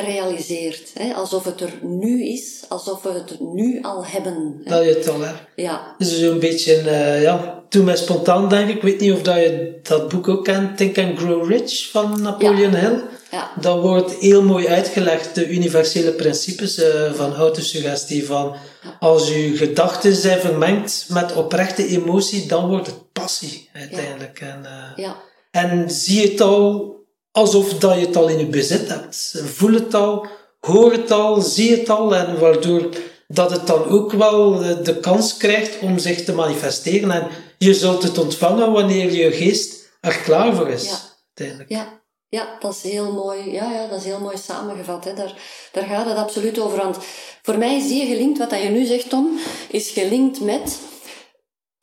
realiseert. Hè? Alsof het er nu is, alsof we het nu al hebben. Hè? Dat je het al hebt. Ja, Dus zo'n beetje, eh, ja, toen mij spontaan denk ik, weet niet of dat je dat boek ook kent, Think and Grow Rich van Napoleon Hill. ja, Dat wordt heel mooi uitgelegd, de universele principes eh, van autosuggestie. Van als je gedachten zijn vermengd met oprechte emotie, dan wordt het passie uiteindelijk. En, eh, ja, en zie het al alsof dat je het al in je bezit hebt. Voel het al, hoor het al, zie het al. En waardoor dat het dan ook wel de kans krijgt om zich te manifesteren. En je zult het ontvangen wanneer je geest er klaar voor is. Ja. Uiteindelijk. ja. Ja, dat is heel mooi. Ja, ja, dat is heel mooi samengevat. Hè. Daar, daar gaat het absoluut over. Want voor mij is die gelinkt, wat dat je nu zegt, Tom, is gelinkt met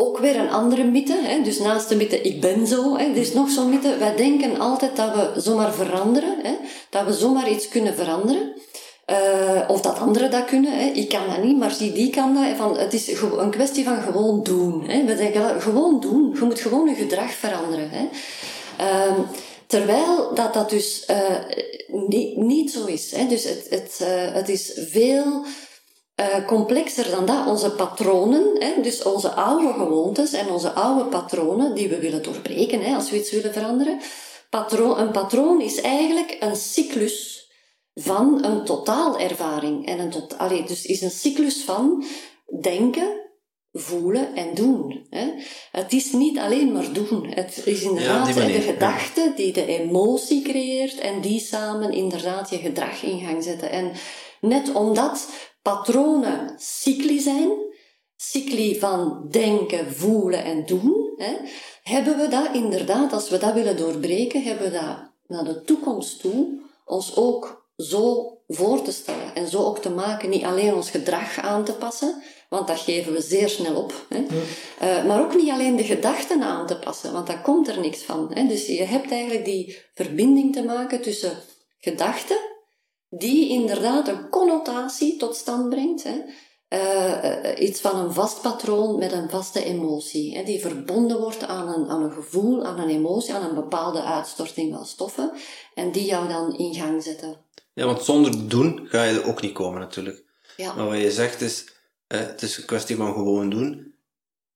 ook weer een andere mythe. Hè. Dus naast de mythe ik ben zo, hè, er is nog zo'n mythe. Wij denken altijd dat we zomaar veranderen. Hè. Dat we zomaar iets kunnen veranderen. Eh, of dat anderen dat kunnen. Hè. Ik kan dat niet, maar zie die kan dat. Van, het is een kwestie van gewoon doen. Hè. We denken gewoon doen. Je moet gewoon je gedrag veranderen. Hè. Ehm, terwijl dat dat dus eh, niet, niet zo is. Hè. Dus het, het, eh, het is veel eh, complexer dan dat. Onze patronen, hè, dus onze oude gewoontes en onze oude patronen die we willen doorbreken hè, als we iets willen veranderen. Patroon, een patroon is eigenlijk een cyclus van een totaalervaring. En een tot, allee, dus is een cyclus van denken, voelen en doen. Hè. Het is niet alleen maar doen. Het is inderdaad manier, de ja. gedachte die de emotie creëert en die samen inderdaad je gedrag in gang zetten. En net omdat patronen cycli zijn, cycli van denken, voelen en doen, hè, hebben we dat inderdaad, als we dat willen doorbreken, hebben we dat naar de toekomst toe ons ook zo voor te stellen en zo ook te maken, niet alleen ons gedrag aan te passen, want dat geven we zeer snel op, hè, eh, maar ook niet alleen de gedachten aan te passen, want daar komt er niks van. Hè. Dus je hebt eigenlijk die verbinding te maken tussen gedachten, die inderdaad een connotatie tot stand brengt. Hè. Eh, eh, iets van een vast patroon met een vaste emotie, hè, die verbonden wordt aan een, aan een gevoel, aan een emotie, aan een bepaalde uitstorting van stoffen, en die jou dan in gang zetten. Ja, want zonder doen ga je er ook niet komen natuurlijk. Ja, Maar wat je zegt is, eh, het is een kwestie van gewoon doen.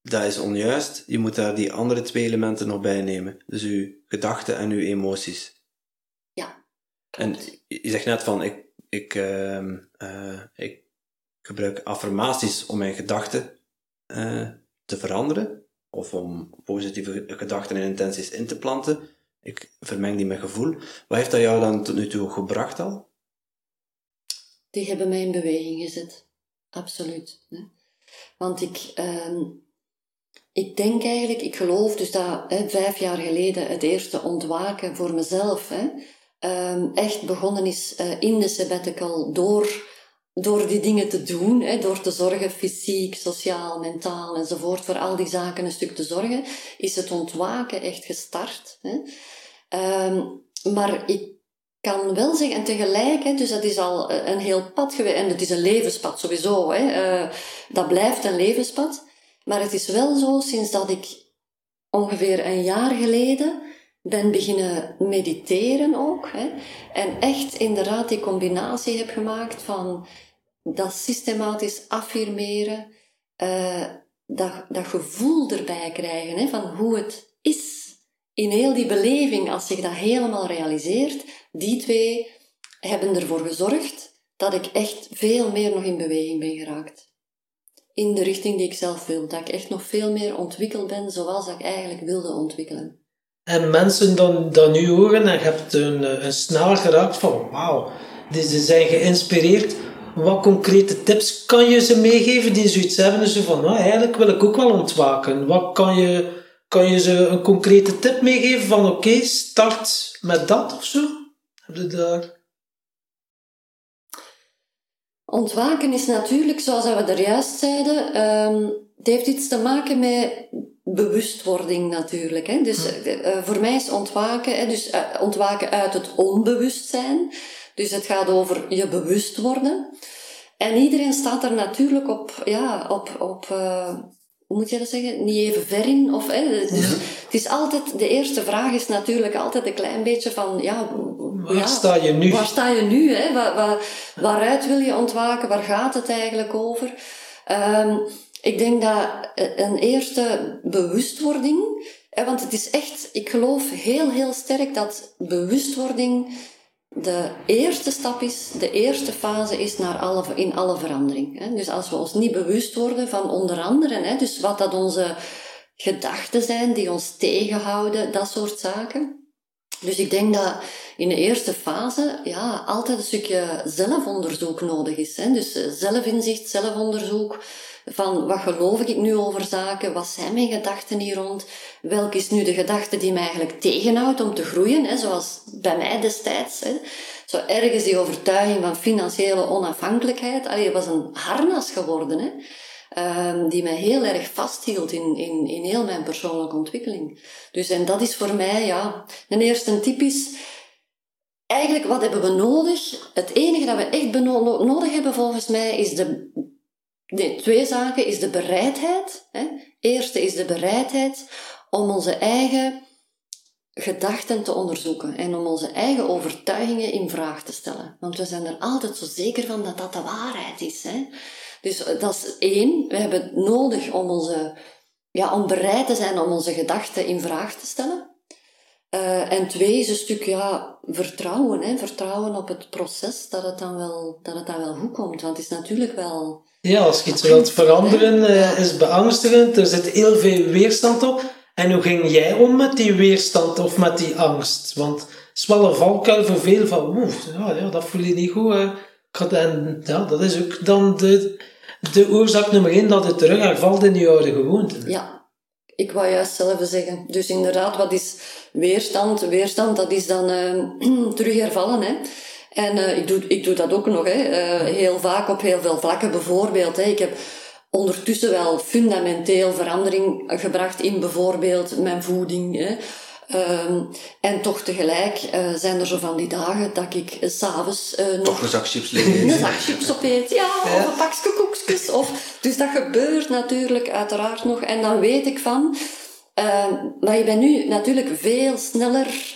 Dat is onjuist. Je moet daar die andere twee elementen nog bij nemen. Dus je gedachten en je emoties. En je zegt net van, ik, ik, ehm, eh, ik gebruik affirmaties om mijn gedachten eh, te veranderen. Of om positieve gedachten en intenties in te planten. Ik vermeng die met gevoel. Wat heeft dat jou dan tot nu toe gebracht al? Die hebben mij in beweging gezet. Absoluut. Hè. Want ik, ehm, ik denk eigenlijk, ik geloof dus dat hè, vijf jaar geleden het eerste ontwaken voor mezelf hè, ehm, echt begonnen is eh, in de sabbatical door, door die dingen te doen. Hè, door te zorgen, fysiek, sociaal, mentaal enzovoort, voor al die zaken een stuk te zorgen, is het ontwaken echt gestart. Hè. Ehm, maar ik kan wel zeggen, en tegelijk, hè, dus dat is al eh, een heel pad geweest, en het is een levenspad sowieso, hè, eh, dat blijft een levenspad. Maar het is wel zo, sinds dat ik ongeveer een jaar geleden ben beginnen mediteren ook, hè, en echt inderdaad die combinatie heb gemaakt van dat systematisch affirmeren, eh, dat, dat gevoel erbij krijgen hè, van hoe het is in heel die beleving, als zich dat helemaal realiseert, die twee hebben ervoor gezorgd dat ik echt veel meer nog in beweging ben geraakt. In de richting die ik zelf wil. Dat ik echt nog veel meer ontwikkeld ben zoals ik eigenlijk wilde ontwikkelen. En mensen dan, dan nu horen en je hebt een, eh, een snaar geraakt van wauw, die ze zijn geïnspireerd. Wat concrete tips kan je ze meegeven die zoiets hebben? Zo van, nou, eigenlijk wil ik ook wel ontwaken. Wat kan je, kan je ze een concrete tip meegeven van oké, start met dat of zo? Heb je daar... Ontwaken is natuurlijk, zoals we er juist zeiden, ehm, het heeft iets te maken met bewustwording natuurlijk. Hè. Dus eh, voor mij is ontwaken, hè, dus eh, ontwaken uit het onbewustzijn. Dus het gaat over je bewust worden. En iedereen staat er natuurlijk op, ja, op, op eh, hoe moet je dat zeggen? Niet even ver in. Of, hè, dus Het is altijd, de eerste vraag is natuurlijk altijd een klein beetje van, ja, waar sta je nu? Waar sta je nu? Hè? Waar, waar, waaruit wil je ontwaken? Waar gaat het eigenlijk over? Um, ik denk dat een eerste bewustwording, want het is echt, ik geloof heel, heel sterk dat bewustwording de eerste stap is, de eerste fase is naar alle, in alle verandering. Dus als we ons niet bewust worden van onder andere, dus wat dat onze gedachten zijn die ons tegenhouden, dat soort zaken. Dus ik denk dat in de eerste fase ja, altijd een stukje zelfonderzoek nodig is. Hè. Dus eh, zelfinzicht, zelfonderzoek van wat geloof ik nu over zaken, wat zijn mijn gedachten hier rond, welk is nu de gedachte die mij eigenlijk tegenhoudt om te groeien, hè, zoals bij mij destijds. Hè. Zo ergens die overtuiging van financiële onafhankelijkheid, allee, was een harnas geworden, hè, um, die mij heel erg vasthield in, in, in heel mijn persoonlijke ontwikkeling. Dus en dat is voor mij, ja, een eerste tip is, eigenlijk wat hebben we nodig? Het enige dat we echt nodig hebben volgens mij is de Nee, twee zaken is de bereidheid. Hè. Eerste is de bereidheid om onze eigen gedachten te onderzoeken en om onze eigen overtuigingen in vraag te stellen. Want we zijn er altijd zo zeker van dat dat de waarheid is. Hè. Dus eh, dat is één. We hebben het nodig om, onze, ja, om bereid te zijn om onze gedachten in vraag te stellen. Uh, en twee is een stuk ja, vertrouwen. Hè. Vertrouwen op het proces dat het, dan wel, dat het dan wel goed komt. Want het is natuurlijk wel ja, als je iets wilt veranderen, uh, is beangstigend. Er zit heel veel weerstand op. En hoe ging jij om met die weerstand of met die angst? Want het is wel een valkuil voor veel van, oeh, ja, dat voel je niet goed. En ja, dat is ook dan de, de oorzaak nummer één dat het terug hervalt in je oude gewoonte. Ja, ik wou juist zelf zeggen. Dus inderdaad, wat is weerstand? Weerstand, dat is dan uh, [clears throat] terug hervallen. Hè? En uh, ik, doe, ik doe dat ook nog, hè. Uh, heel vaak op heel veel vlakken. Bijvoorbeeld, hè, ik heb ondertussen wel fundamenteel verandering gebracht in bijvoorbeeld mijn voeding. Hè. Um, en toch tegelijk uh, zijn er zo van die dagen dat ik s'avonds... Uh, toch een zak chips liggen. Een zak chips opeet, ja, ja. of een pakje koekjes. Of, dus dat gebeurt natuurlijk uiteraard nog. En dan weet ik van... Uh, maar je bent nu natuurlijk veel sneller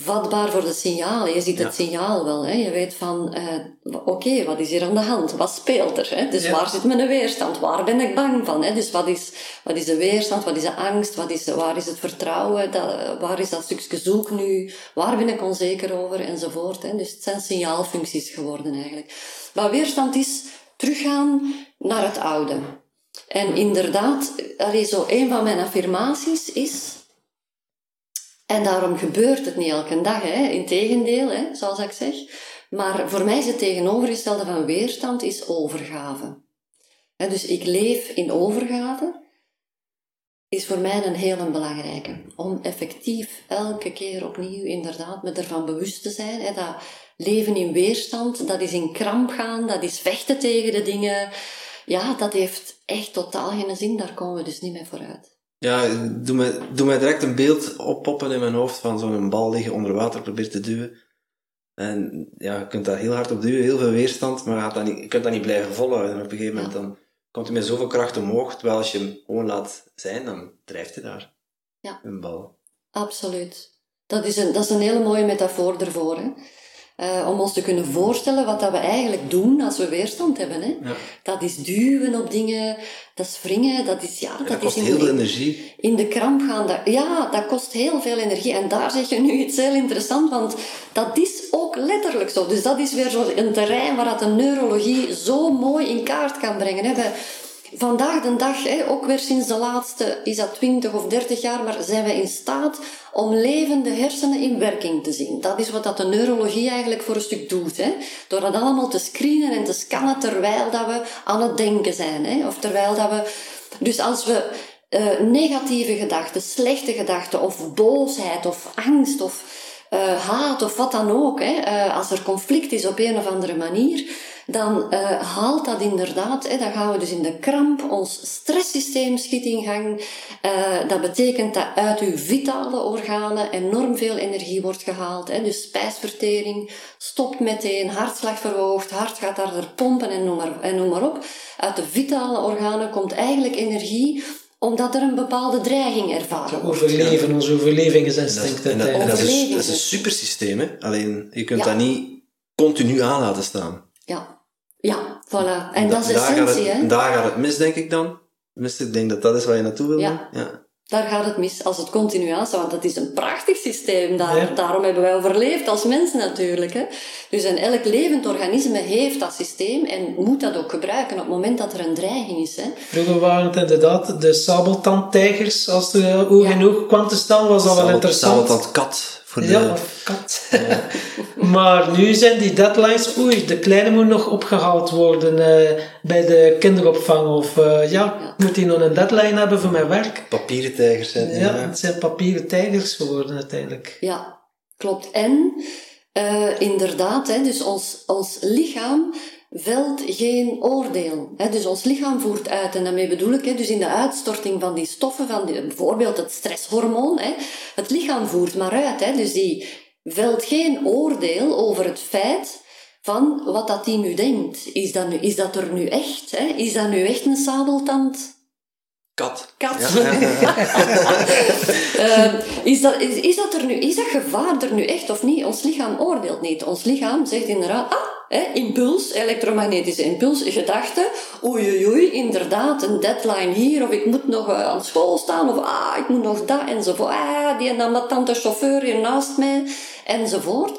vatbaar voor de signalen. Je ziet het signaal wel. Hè? Je weet van, uh, oké, wat is hier aan de hand? Wat speelt er? Hè? Dus waar zit mijn weerstand? Waar ben ik bang van? Hè? Dus wat is, wat is de weerstand? Wat is de angst? Wat is, waar is het vertrouwen? Dat, waar is dat stukje zoek nu? Waar ben ik onzeker over? Enzovoort. Hè? Dus het zijn signaalfuncties geworden eigenlijk. Maar weerstand is teruggaan naar het oude. En inderdaad, er zo een van mijn affirmaties is en daarom gebeurt het niet elke dag, hè. Integendeel, hè, zoals ik zeg. Maar voor mij is het tegenovergestelde van weerstand is overgave. dus ik leef in overgave, is voor mij een hele belangrijke. Om effectief elke keer opnieuw inderdaad me ervan bewust te zijn. Hè, dat leven in weerstand, dat is in kramp gaan, dat is vechten tegen de dingen. Ja, dat heeft echt totaal geen zin, daar komen we dus niet meer vooruit. Ja, doe mij, doe mij direct een beeld oppoppen in mijn hoofd van zo'n bal liggen onder water, probeert te duwen. En ja, je kunt daar heel hard op duwen, heel veel weerstand, maar je, gaat dat niet, je kunt dat niet blijven volhouden. En op een gegeven moment dan komt hij met zoveel kracht omhoog, terwijl als je hem gewoon laat zijn, dan drijft hij daar. Ja. Een bal. Absoluut. Dat is een, dat is een hele mooie metafoor ervoor. Hè? Uh, om ons te kunnen voorstellen wat dat we eigenlijk doen als we weerstand hebben. Hè? Ja. Dat is duwen op dingen, dat is wringen, dat is... Ja, dat, dat kost is in heel veel energie. In de kramp gaan. Dat, ja, dat kost heel veel energie. En daar zeg je nu iets heel interessants, want dat is ook letterlijk zo. Dus dat is weer zo een terrein waar dat de neurologie zo mooi in kaart kan brengen. Hè? Vandaag de dag, hè, ook weer sinds de laatste, is dat 20 of 30 jaar, maar zijn we in staat om levende hersenen in werking te zien. Dat is wat dat de neurologie eigenlijk voor een stuk doet. Hè. Door dat allemaal te screenen en te scannen terwijl dat we aan het denken zijn. Hè. Of terwijl dat we... Dus als we uh, negatieve gedachten, slechte gedachten, of boosheid, of angst, of uh, haat, of wat dan ook, hè, uh, als er conflict is op een of andere manier, dan uh, haalt dat inderdaad, hè, dan gaan we dus in de kramp, ons stresssysteem schiet in gang. Uh, dat betekent dat uit uw vitale organen enorm veel energie wordt gehaald. Hè. Dus spijsvertering stopt meteen, hartslag verhoogt, hart gaat harder pompen en noem, maar, en noem maar op. Uit de vitale organen komt eigenlijk energie omdat er een bepaalde dreiging ervaren wordt. overleven, ons overlevingsinstinct En dat, en dat- en uiteindelijk. dat is, Overleving dat is een supersysteem, hè? alleen je kunt Ja. dat niet continu aan laten staan. Ja, ja, voilà. En Da- dat is daar gaat essentie, het, hè. Daar gaat het mis, denk ik dan. Tenminste, ik denk dat dat is waar je naartoe wil. Ja. ja. Daar gaat het mis als het continu aanstaat, want dat is een prachtig systeem. Daar, Ja. Daarom hebben wij overleefd als mensen natuurlijk. Hè. Dus en elk levend organisme heeft dat systeem en moet dat ook gebruiken op het moment dat er een dreiging is. Hè. Vroeger waren het inderdaad de sabeltandtijgers. Als er oog in oog kwam te staan, was dat wel interessant. sabeltand voor de... Ja, of kat. maar nu zijn die deadlines, oei, de kleine moet nog opgehaald worden eh, bij de kinderopvang. Of eh, ja, Ja. moet die nog een deadline hebben voor mijn werk? Papieren tijgers zijn. Ja, het zijn papieren tijgers geworden uiteindelijk. Ja, klopt. En eh, inderdaad, hè, dus ons, ons lichaam velt geen oordeel. Hè, dus ons lichaam voert uit, en daarmee bedoel ik, hè, dus in de uitstorting van die stoffen, van bijvoorbeeld het stresshormoon, hè, het lichaam voert maar uit. Dus die velt geen oordeel over het feit van wat dat die nu denkt. Is dat, nu, is dat er nu echt? Is dat nu echt een sabeltand? Kat. Kat. Ja, [laughs] ja, Eh, is, dat, is, is, dat er nu, is dat gevaar er nu echt of niet? Ons lichaam oordeelt niet. Ons lichaam zegt inderdaad, ah, hè, impuls, elektromagnetische impuls, gedachte, oei, oei, oei, inderdaad, een deadline hier, of ik moet nog eh, aan school staan, of ah, ik moet nog dat, enzovoort. Ah, die tante chauffeur hier naast mij, enzovoort.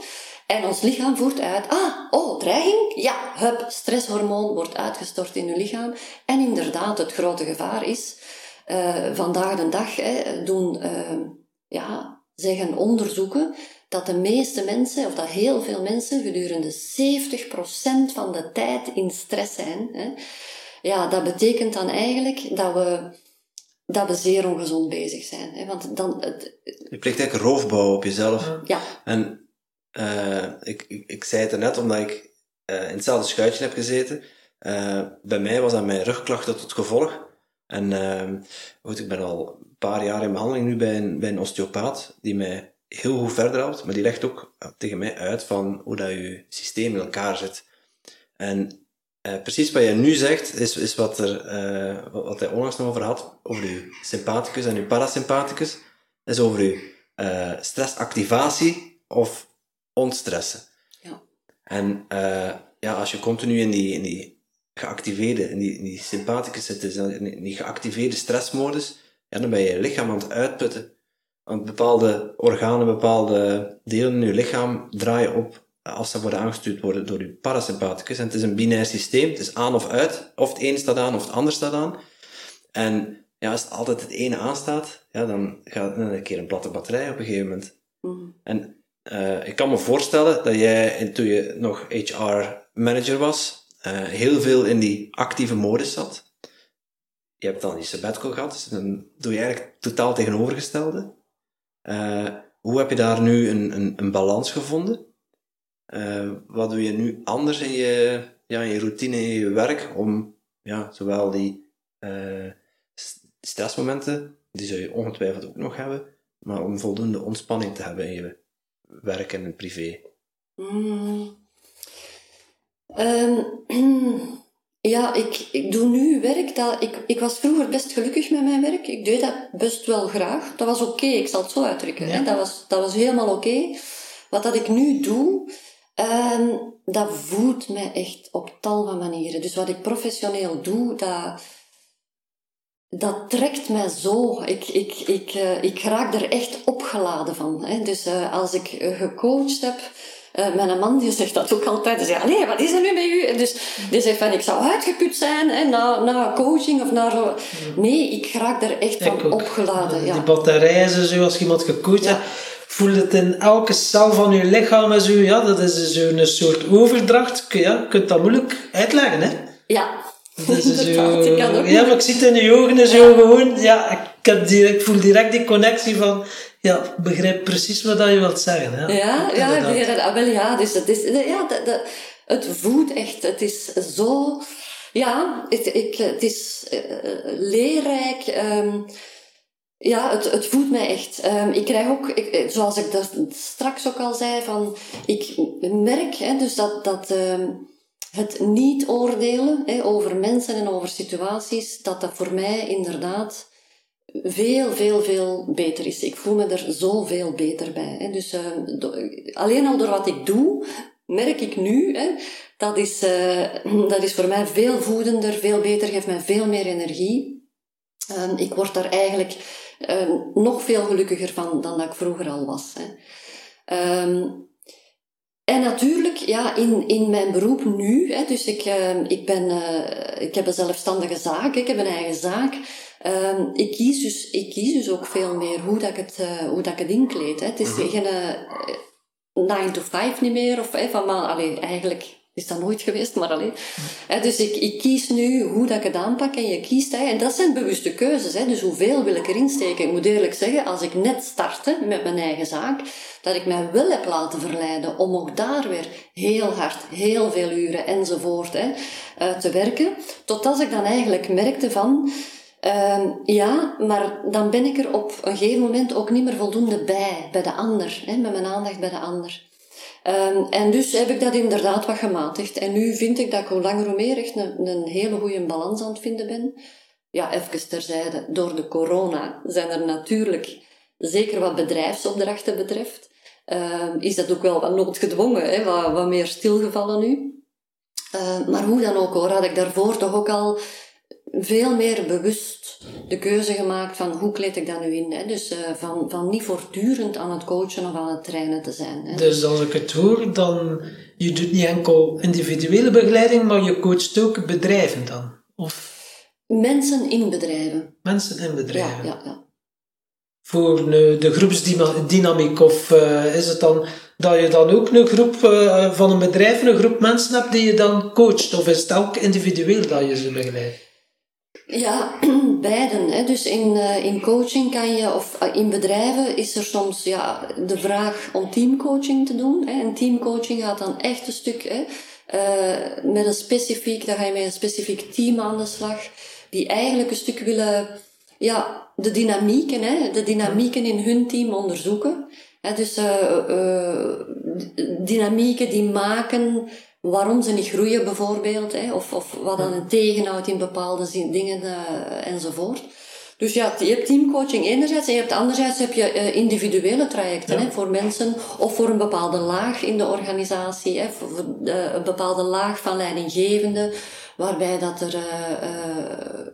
En ons lichaam voert uit, ah, oh, dreiging? Ja, hup, stresshormoon wordt uitgestort in uw lichaam. En inderdaad, het grote gevaar is, eh, vandaag de dag hè, doen, eh, ja, zeggen onderzoeken, dat de meeste mensen, of dat heel veel mensen, gedurende 70% van de tijd in stress zijn. Hè. Ja, dat betekent dan eigenlijk dat we, dat we zeer ongezond bezig zijn. Hè. Want dan, het, Je pleegt eigenlijk roofbouw op jezelf. ja, En eh, ik, ik, ik zei het er net omdat ik eh, in hetzelfde schuitje heb gezeten. Eh, bij mij was dat mijn rugklachten tot gevolg. En goed, ik ben al een paar jaar in behandeling nu bij een, bij een osteopaat, die mij heel goed verder helpt, maar die legt ook eh, tegen mij uit van hoe dat je systeem in elkaar zit. En eh, precies wat je nu zegt, is, is wat, er, eh, wat hij onlangs nog over had, over je sympathicus en je parasympathicus, is over je stressactivatie of ontstressen. Ja. En ja, als je continu in die, in die geactiveerde, in die, in die sympathicus zit, dus in die, geactiveerde stressmodus, ja, dan ben je je lichaam aan het uitputten. Want bepaalde organen, bepaalde delen in je lichaam draaien op als ze worden aangestuurd worden door je parasympathicus. En het is een binair systeem, het is aan of uit. Of het een staat aan of het ander staat aan. En ja, als altijd het ene aanstaat, ja, dan gaat dan een keer een platte batterij op een gegeven moment. mhm. En eh, ik kan me voorstellen dat jij, en toen je nog HR-manager was, eh, heel veel in die actieve modus zat. Je hebt dan die sabbatical gehad, dus dan doe je eigenlijk totaal tegenovergestelde. Eh, hoe heb je daar nu een, een, een balans gevonden? Eh, wat doe je nu anders in je, ja, in je routine, in je werk, om ja, zowel die stressmomenten, die zul je ongetwijfeld ook nog hebben, maar om voldoende ontspanning te hebben in je werk en in privé. Mm. Ehm, [clears throat] ja, ik, ik doe nu werk dat... Ik, ik was vroeger best gelukkig met mijn werk. Ik deed dat best wel graag. Dat was oké, ik zal het zo uitdrukken. Hè? Dat, was, dat was helemaal oké. Wat dat ik nu doe, ehm, dat voedt mij echt op tal van manieren. Dus wat ik professioneel doe, dat... Dat trekt mij zo. Ik, ik, ik, eh, ik raak er echt opgeladen van. Hè. Dus eh, als ik eh, gecoacht heb, eh, mijn man die zegt dat ook altijd. Hij zegt, allee, wat is er nu met u? Dus die zegt van, ik zou uitgeput zijn hè, na, na coaching of na zo. Nee, ik raak er echt Ik van ook. opgeladen. Die Ja. batterijen, zo, als iemand gecoacht Ja. hebt, voel het in elke cel van je lichaam. En zo, ja, dat is zo een soort overdracht. Ja, je kunt dat moeilijk uitleggen, hè. ja. Dat is [laughs] zo, kan ook ja, maar ik zie het in je ogen en zo gewoon. Ja, ik, heb die, ik voel direct die connectie van... Ja, ik begrijp precies wat je wilt zeggen. Ja, Ja, ja, begrijp dat. Ah, wel, ja, dus het is, ja, het voedt echt. Het is zo, ja, het, ik, het is eh, leerrijk. ehm, ja, het, het voedt mij echt. Ehm, ik krijg ook, ik, eh, zoals ik dat straks ook al zei, van, ik merk hè, dus dat, dat ehm, het niet oordelen hè, over mensen en over situaties, dat dat voor mij inderdaad veel, veel, veel beter is. Ik voel me er zoveel beter bij. Hè. Dus uh, alleen al door wat ik doe, merk ik nu, hè, dat, is, uh, dat is voor mij veel voedender, veel beter, geeft mij veel meer energie. Uh, ik word daar eigenlijk nog veel gelukkiger van dan dat ik vroeger al was. Hè. Um, en natuurlijk, ja, in, in mijn beroep nu, hè, dus ik, ik, ben, uh, ik heb een zelfstandige zaak, ik heb een eigen zaak. Uh, ik, kies dus, ik kies dus ook veel meer hoe dat ik het, uh, hoe dat ik het inkleed. Hè. Het is mm geen 9 to 5 niet meer, of hè, van, maar, allee, eigenlijk is dat nooit geweest, maar alleen. dus ik, ik kies nu hoe dat ik het aanpak en je kiest. Hè, en dat zijn bewuste keuzes. Hè, dus hoeveel wil ik erin steken? Ik moet eerlijk zeggen, als ik net startte met mijn eigen zaak, dat ik mij wel heb laten verleiden om ook daar weer heel hard, heel veel uren enzovoort hè, uh, te werken. Totdat ik dan eigenlijk merkte van, uh, ja, maar dan ben ik er op een gegeven moment ook niet meer voldoende bij, bij de ander, hè, met mijn aandacht bij de ander. Um, en dus heb ik dat inderdaad wat gematigd. En nu vind ik dat ik hoe langer hoe meer echt een, hele goede balans aan het vinden ben. Ja, even terzijde. Door de corona zijn er natuurlijk, zeker wat bedrijfsopdrachten betreft, uh, is dat ook wel wat noodgedwongen, hè, wat, wat meer stilgevallen nu. Maar hoe dan ook hoor, had ik daarvoor toch ook al veel meer bewust de keuze gemaakt van hoe kleed ik dat nu in. Hè? Dus uh, van, van niet voortdurend aan het coachen of aan het trainen te zijn. Hè? Dus als ik het hoor, dan je doet niet enkel individuele begeleiding, maar je coacht ook bedrijven dan? Of? Mensen in bedrijven. Mensen in bedrijven. Ja, ja, ja. Voor de groepsdynamiek, of uh, is het dan dat je dan ook een groep uh, van een bedrijf, een groep mensen hebt die je dan coacht? Of is het ook individueel dat je ze begeleidt? Ja, [clears throat] beiden. Hè. Dus in, uh, in coaching kan je, of uh, in bedrijven is er soms ja, de vraag om teamcoaching te doen. Hè. En teamcoaching gaat dan echt een stuk hè, uh, met een specifiek, dan ga je met een specifiek team aan de slag, die eigenlijk een stuk willen, ja, de dynamieken, hè, de dynamieken in hun team onderzoeken. Hè. Dus dynamieken die maken waarom ze niet groeien bijvoorbeeld, hè, of, of wat dan een tegenhoudt in bepaalde dingen uh, enzovoort. Dus ja, je hebt teamcoaching enerzijds en je hebt anderzijds heb je uh, individuele trajecten hè, voor mensen of voor een bepaalde laag in de organisatie, hè, voor uh, een bepaalde laag van leidinggevende, waarbij dat er,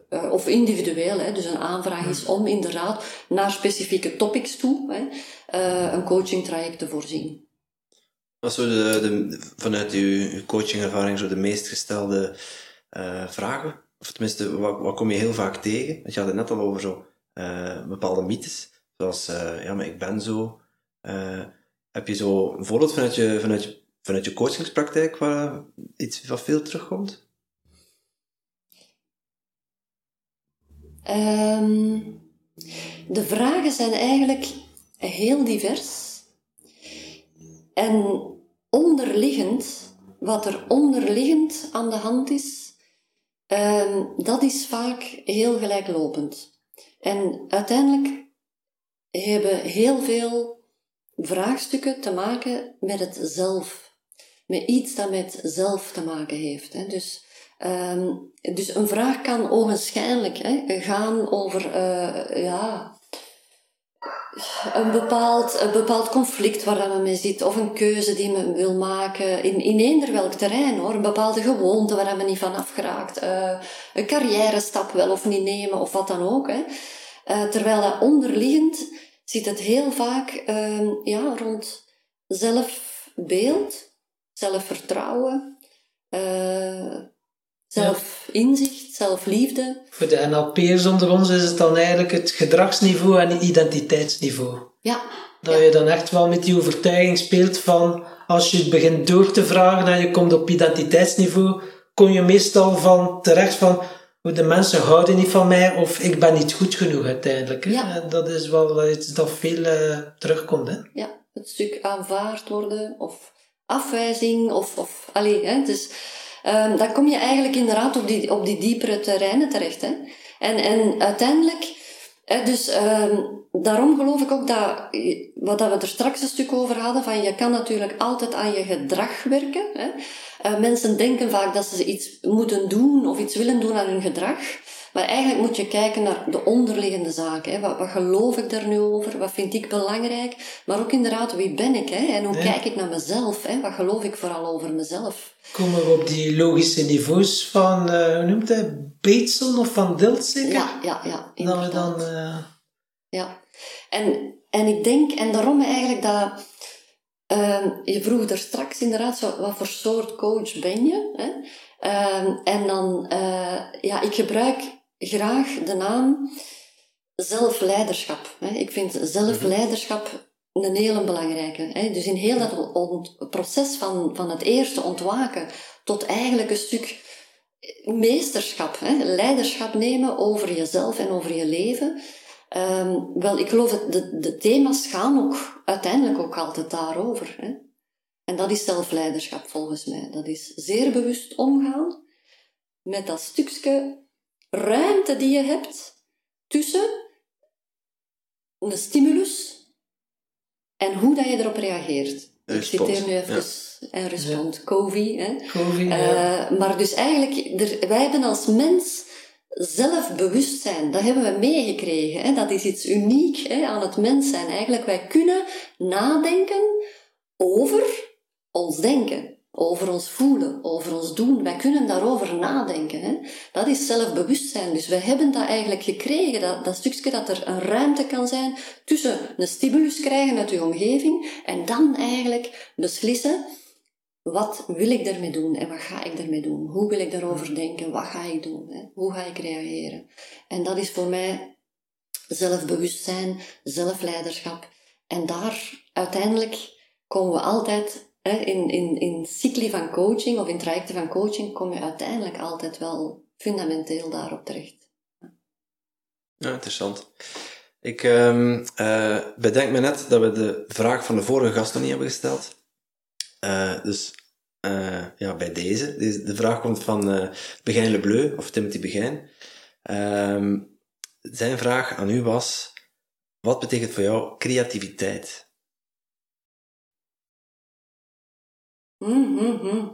uh, of individueel, hè, dus een aanvraag is om inderdaad naar specifieke topics toe hè, een coaching traject te voorzien. Wat de, vanuit uw coachingervaring zo de meest gestelde uh, vragen? Of tenminste, wat, wat kom je heel vaak tegen? Want je had het net al over zo uh, bepaalde mythes, zoals uh, ja, maar ik ben zo. heb je zo een voorbeeld vanuit je, vanuit je, vanuit je coachingspraktijk waar iets wat veel terugkomt? Um, de vragen zijn eigenlijk heel divers. En onderliggend, wat er onderliggend aan de hand is, ehm, dat is vaak heel gelijklopend. En uiteindelijk hebben heel veel vraagstukken te maken met het zelf. Met iets dat met zelf te maken heeft. Hè. Dus, ehm, dus een vraag kan ogenschijnlijk hè, gaan over uh, ja, een bepaald, een bepaald conflict waar men mee zit, of een keuze die men wil maken, in, in eender welk terrein hoor, een bepaalde gewoonte waar men niet van afgeraakt, uh, een carrière stap wel of niet nemen, of wat dan ook. Hè. Uh, terwijl dat onderliggend zit het heel vaak uh, ja, rond zelfbeeld, zelfvertrouwen, uh, Zelfinzicht, zelfliefde. Voor de NLP'ers onder ons is het dan eigenlijk het gedragsniveau en het identiteitsniveau. Ja. Dat je dan echt wel met die overtuiging speelt van, als je het begint door te vragen en je komt op identiteitsniveau, kom je meestal van terecht van, de mensen houden niet van mij of ik ben niet goed genoeg uiteindelijk. Ja. En dat is wel iets dat veel uh, terugkomt. Hè? Ja, het stuk aanvaard worden of afwijzing of, of allee, hè, dus um, dan kom je eigenlijk inderdaad op die, op die diepere terreinen terecht. Hè? En, en uiteindelijk, hè, dus um, daarom geloof ik ook dat, wat dat we er straks een stuk over hadden, van je kan natuurlijk altijd aan je gedrag werken. Hè? Uh, mensen denken vaak dat ze iets moeten doen of iets willen doen aan hun gedrag. Maar eigenlijk moet je kijken naar de onderliggende zaken. Hè. Wat, wat geloof ik daar nu over? Wat vind ik belangrijk? Maar ook inderdaad, wie ben ik? Hè? En hoe Ja. kijk ik naar mezelf? Hè? Wat geloof ik vooral over mezelf? Komen we op die logische niveaus van, eh, hoe noemt hij, Bateson of Van Dilt zeker? Ja, ja, ja. Dat we dan... eh, Ja, en, en ik denk, en daarom eigenlijk dat, ehm, je vroeg er straks inderdaad, zo, wat voor soort coach ben je? Hè? Ehm, en dan, eh, ja, ik gebruik graag de naam zelfleiderschap. Ik vind zelfleiderschap een hele belangrijke. Dus in heel dat proces van, van het eerste ontwaken tot eigenlijk een stuk meesterschap, leiderschap nemen over jezelf en over je leven. Ehm, wel, ik geloof dat de, de thema's gaan ook uiteindelijk ook altijd daarover. En dat is zelfleiderschap volgens mij. Dat is zeer bewust omgaan met dat stukje ruimte die je hebt tussen een stimulus en hoe dat je erop reageert. Respons, Ik citeer nu even en respond. Covey, hè? Covey, ja. Eh, maar dus eigenlijk, er, wij hebben als mens zelfbewustzijn. Dat hebben we meegekregen. Hè? Dat is iets uniek hè, aan het mens zijn. Eigenlijk, wij kunnen nadenken over ons denken. Over ons voelen, over ons doen. Wij kunnen daarover nadenken. Hè? Dat is zelfbewustzijn. Dus wij hebben dat eigenlijk gekregen. Dat, dat stukje dat er een ruimte kan zijn tussen een stimulus krijgen uit je omgeving en dan eigenlijk beslissen wat wil ik daarmee doen en wat ga ik daarmee doen? Hoe wil ik daarover denken? Wat ga ik doen? Hè? Hoe ga ik reageren? En dat is voor mij zelfbewustzijn, zelfleiderschap. En daar uiteindelijk komen we altijd, in, in, in cycli van coaching of in trajecten van coaching, kom je uiteindelijk altijd wel fundamenteel daarop terecht. Ja, interessant. Ik ehm, eh, bedenk me net dat we de vraag van de vorige gast nog niet hebben gesteld. Eh, dus eh, ja, bij deze. Deze- De vraag komt van Begijn Lebleu, of Timothy Begijn. Ehm, zijn vraag aan u was: wat betekent voor jou creativiteit? Mhm.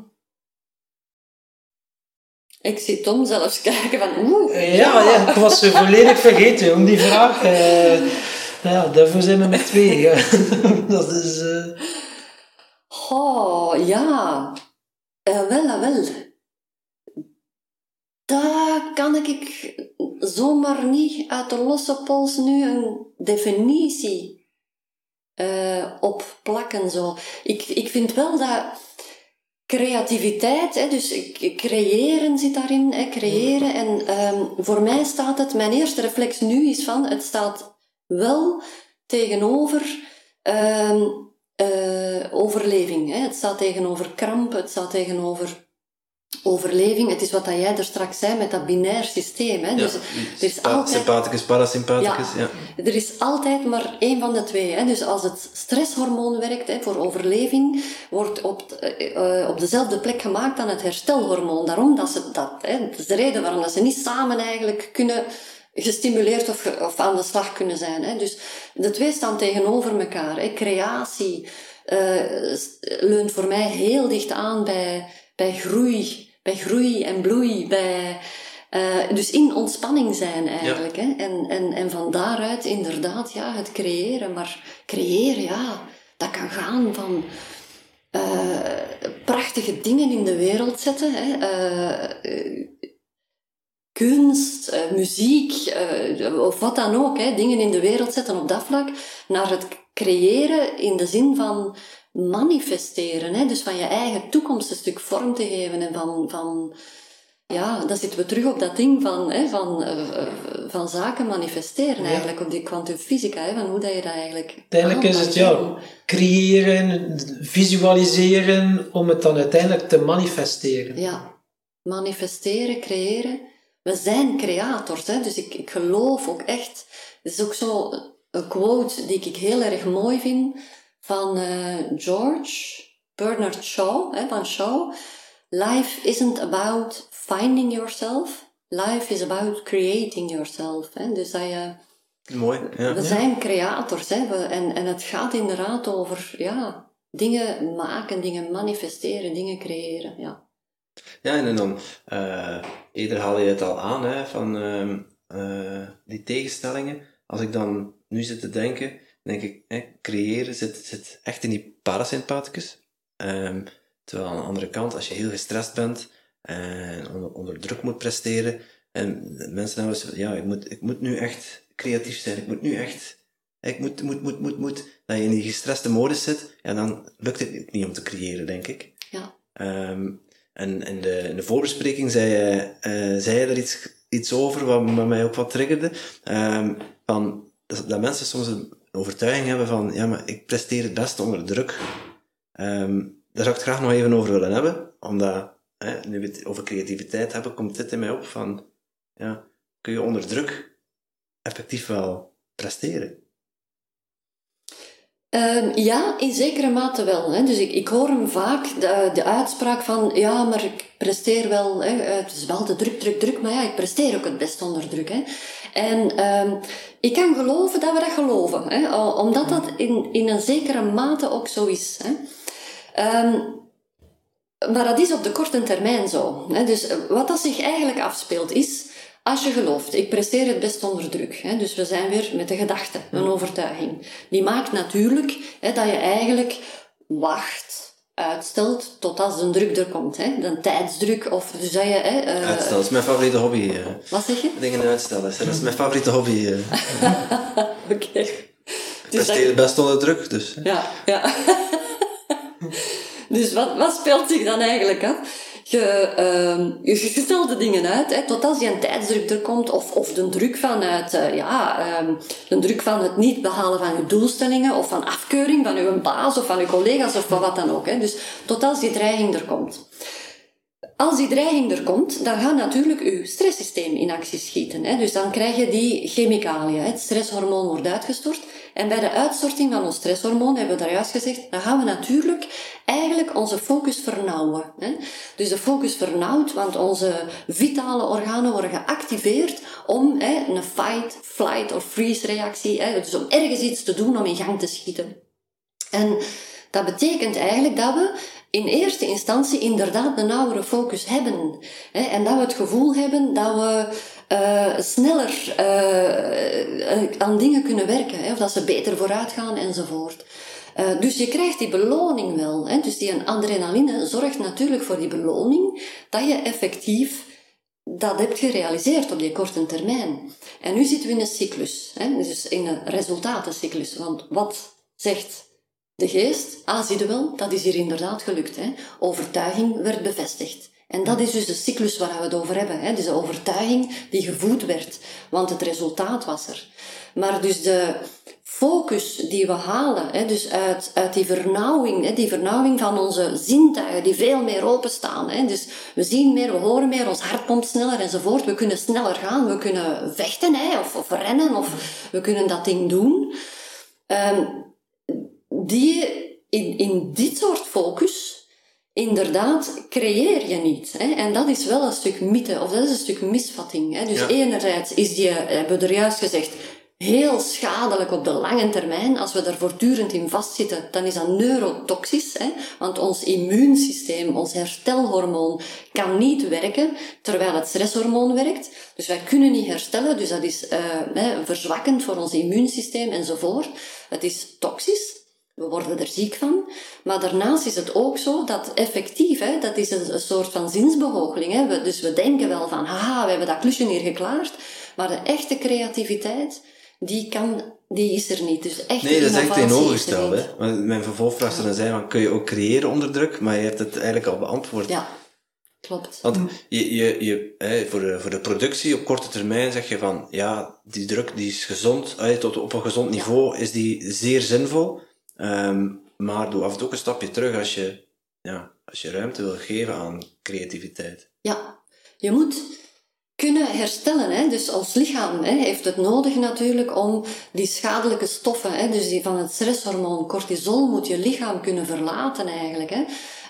Ik zie Tom zelfs kijken van oeh, Ja, ja, ik was ze volledig vergeten om die vraag. eh, ja, daarvoor zijn we met twee. ja. [laughs] Dat is. eh, Oh, ja. Eh, wel, eh, wel. Daar kan ik zomaar niet uit de losse pols nu een definitie eh, op plakken. Zo. Ik, ik vind wel dat creativiteit, hè, dus creëren zit daarin, hè, creëren. En ehm, voor mij staat het, mijn eerste reflex nu is van, het staat wel tegenover ehm, eh, overleving. Hè. Het staat tegenover kramp, het staat tegenover overleving. Het is wat dat jij er straks zei met dat binair systeem. Hè. Dus er is altijd Sympathicus, parasympathicus. Ja. er is altijd maar één van de twee. Hè. Dus als het stresshormoon werkt hè, voor overleving, wordt op, eh, op dezelfde plek gemaakt dan het herstelhormoon. Daarom dat ze dat, hè, dat is de reden waarom dat ze niet samen eigenlijk kunnen gestimuleerd of, of aan de slag kunnen zijn. Hè. Dus de twee staan tegenover elkaar. Hè. Creatie eh, leunt voor mij heel dicht aan bij, bij groei, bij groei en bloei, bij... eh, dus in ontspanning zijn eigenlijk. Hè? En, en, en van daaruit inderdaad ja, het creëren. Maar creëren, ja, dat kan gaan van eh, prachtige dingen in de wereld zetten. Hè? Eh, kunst, muziek, of wat dan ook. Hè? Dingen in de wereld zetten op dat vlak. Naar het creëren in de zin van manifesteren. Hè? Dus van je eigen toekomst een stuk vorm te geven. En van... van ja, dan zitten we terug op dat ding van, hè, van, eh, eh, van zaken manifesteren Ja. eigenlijk, op die kwantumfysica, hè, van hoe dat je dat eigenlijk... uiteindelijk is het ja, creëren, visualiseren, om het dan uiteindelijk te manifesteren. Ja, manifesteren, creëren. We zijn creators, hè? dus ik, ik geloof ook echt. Het is ook zo een quote die ik heel erg mooi vind van eh, George Bernard Shaw, hè, van Shaw. Life isn't about finding yourself. Life is about creating yourself. Hè? Dus Mooi. Ja. we zijn creators. Hè? We, en, en het gaat inderdaad over ja, dingen maken, dingen manifesteren, dingen creëren. Ja. Ja, en dan, uh, eerder haal je het al aan, hè, van uh, die tegenstellingen. Als ik dan nu zit te denken, denk ik, creëren zit, zit echt in die parasympathicus. Um, terwijl aan de andere kant, als je heel gestrest bent en onder, onder druk moet presteren, en mensen hebben ja, ik moet, ik moet nu echt creatief zijn, ik moet nu echt, ik moet, moet, moet, moet, moet, dat je in die gestreste modus zit, ja, dan lukt het niet om te creëren, denk ik. Ja. Um, en in de, in de voorbespreking zei, uh, zei je er iets, iets over wat, mij ook wat triggerde. Um, van, dat, dat, mensen soms een overtuiging hebben van, ja, maar ik presteer het beste onder druk. Um, daar zou ik het graag nog even over willen hebben, omdat, hè, nu we het over creativiteit hebben, komt dit in mij op van, ja, kun je onder druk effectief wel presteren? Um, ja, in zekere mate wel. Hè. Dus ik, ik hoor hem vaak, de, de uitspraak van, ja, maar ik presteer wel, hè. het is wel de druk, druk, druk, maar ja, ik presteer ook het best onder druk. Hè. En um, ik kan geloven dat we dat geloven, hè, omdat dat in, in een zekere mate ook zo is. Hè. Um, maar dat is op de korte termijn zo. Hè. Dus wat dat zich eigenlijk afspeelt is als je gelooft, ik presteer het best onder druk. Hè, dus we zijn weer met de gedachte, een overtuiging. Die maakt natuurlijk hè, dat je eigenlijk wacht, uitstelt tot als de druk er komt. Hè. De tijdsdruk of dus dat je... Hè, uh, Uitstellen, dat is mijn favoriete hobby. Uh. Wat zeg je? Dingen uitstellen, dat is mijn favoriete hobby. Uh. Oké. Okay. Ik dus presteer het best onder druk, dus. Ja, ja. [laughs] dus wat, wat speelt zich dan eigenlijk af? Je, uh, je, [laughs] de dingen uit, hè, tot als je een tijdsdruk er komt, of, of de druk vanuit, uh, ja, um, de druk van het niet behalen van je doelstellingen, of van afkeuring van je baas, of van je collega's, of van wat dan ook. Hè. Dus tot als die dreiging er komt. Als die dreiging er komt, dan gaat natuurlijk uw stresssysteem in actie schieten. Hè. Dus dan krijg je die chemicaliën. Het stresshormoon wordt uitgestort. En bij de uitstorting van ons stresshormoon, hebben we daar juist gezegd, dan gaan we natuurlijk eigenlijk onze focus vernauwen. Hè. Dus de focus vernauwt, want onze vitale organen worden geactiveerd om hè, een fight, flight of freeze reactie, hè, dus om ergens iets te doen om in gang te schieten. En dat betekent eigenlijk dat we in eerste instantie inderdaad een nauwere focus hebben. Hè, en dat we het gevoel hebben dat we uh, sneller uh, aan dingen kunnen werken. Hè, of dat ze beter vooruit gaan enzovoort. Dus je krijgt die beloning wel. Hè, dus die adrenaline zorgt natuurlijk voor die beloning dat je effectief dat hebt gerealiseerd op die korte termijn. En nu zitten we in een cyclus. Hè, dus in een resultatencyclus. Want wat zegt de geest, ah, zie je wel, dat is hier inderdaad gelukt. Hè? Overtuiging werd bevestigd. En dat is dus de cyclus waar we het over hebben. Hè? Dus de overtuiging die gevoed werd, want het resultaat was er. Maar dus de focus die we halen, hè, dus uit, uit die vernauwing, hè, die vernauwing van onze zintuigen, die veel meer openstaan. Hè, dus we zien meer, we horen meer, ons hart pompt sneller enzovoort. We kunnen sneller gaan, we kunnen vechten hè, of, of rennen, of we kunnen dat ding doen. Um, die in, in dit soort focus, inderdaad, creëer je niet. Hè? En dat is wel een stuk mythe, of dat is een stuk misvatting. Hè? Dus ja. enerzijds is die, hebben we er juist gezegd, heel schadelijk op de lange termijn. Als we daar voortdurend in vastzitten, dan is dat neurotoxisch. Hè? Want ons immuunsysteem, ons herstelhormoon, kan niet werken terwijl het stresshormoon werkt. Dus wij kunnen niet herstellen, dus dat is uh, hè, verzwakkend voor ons immuunsysteem enzovoort. Het is toxisch. We worden er ziek van. Maar daarnaast is het ook zo dat effectief, hè, dat is een, een soort van zinsbehoogeling. Hè. We, dus we denken wel van, haha, we hebben dat klusje hier geklaard. Maar de echte creativiteit, die, kan, die is er niet. Dus echt nee, dat is echt tegenovergesteld. Hè? Mijn vervolgvraag zou dan zijn, van, kun je ook creëren onder druk? Maar je hebt het eigenlijk al beantwoord. Ja, klopt. Want je, je, je, hè, voor, de, voor de productie op korte termijn zeg je van, ja, die druk die is gezond, tot op een gezond niveau is die zeer zinvol. Um, maar doe af en toe een stapje terug als je, ja, als je ruimte wil geven aan creativiteit. Ja, je moet kunnen herstellen. Hè? Dus ons lichaam hè, heeft het nodig natuurlijk om die schadelijke stoffen, hè, dus die van het stresshormoon cortisol, moet je lichaam kunnen verlaten eigenlijk. Hè?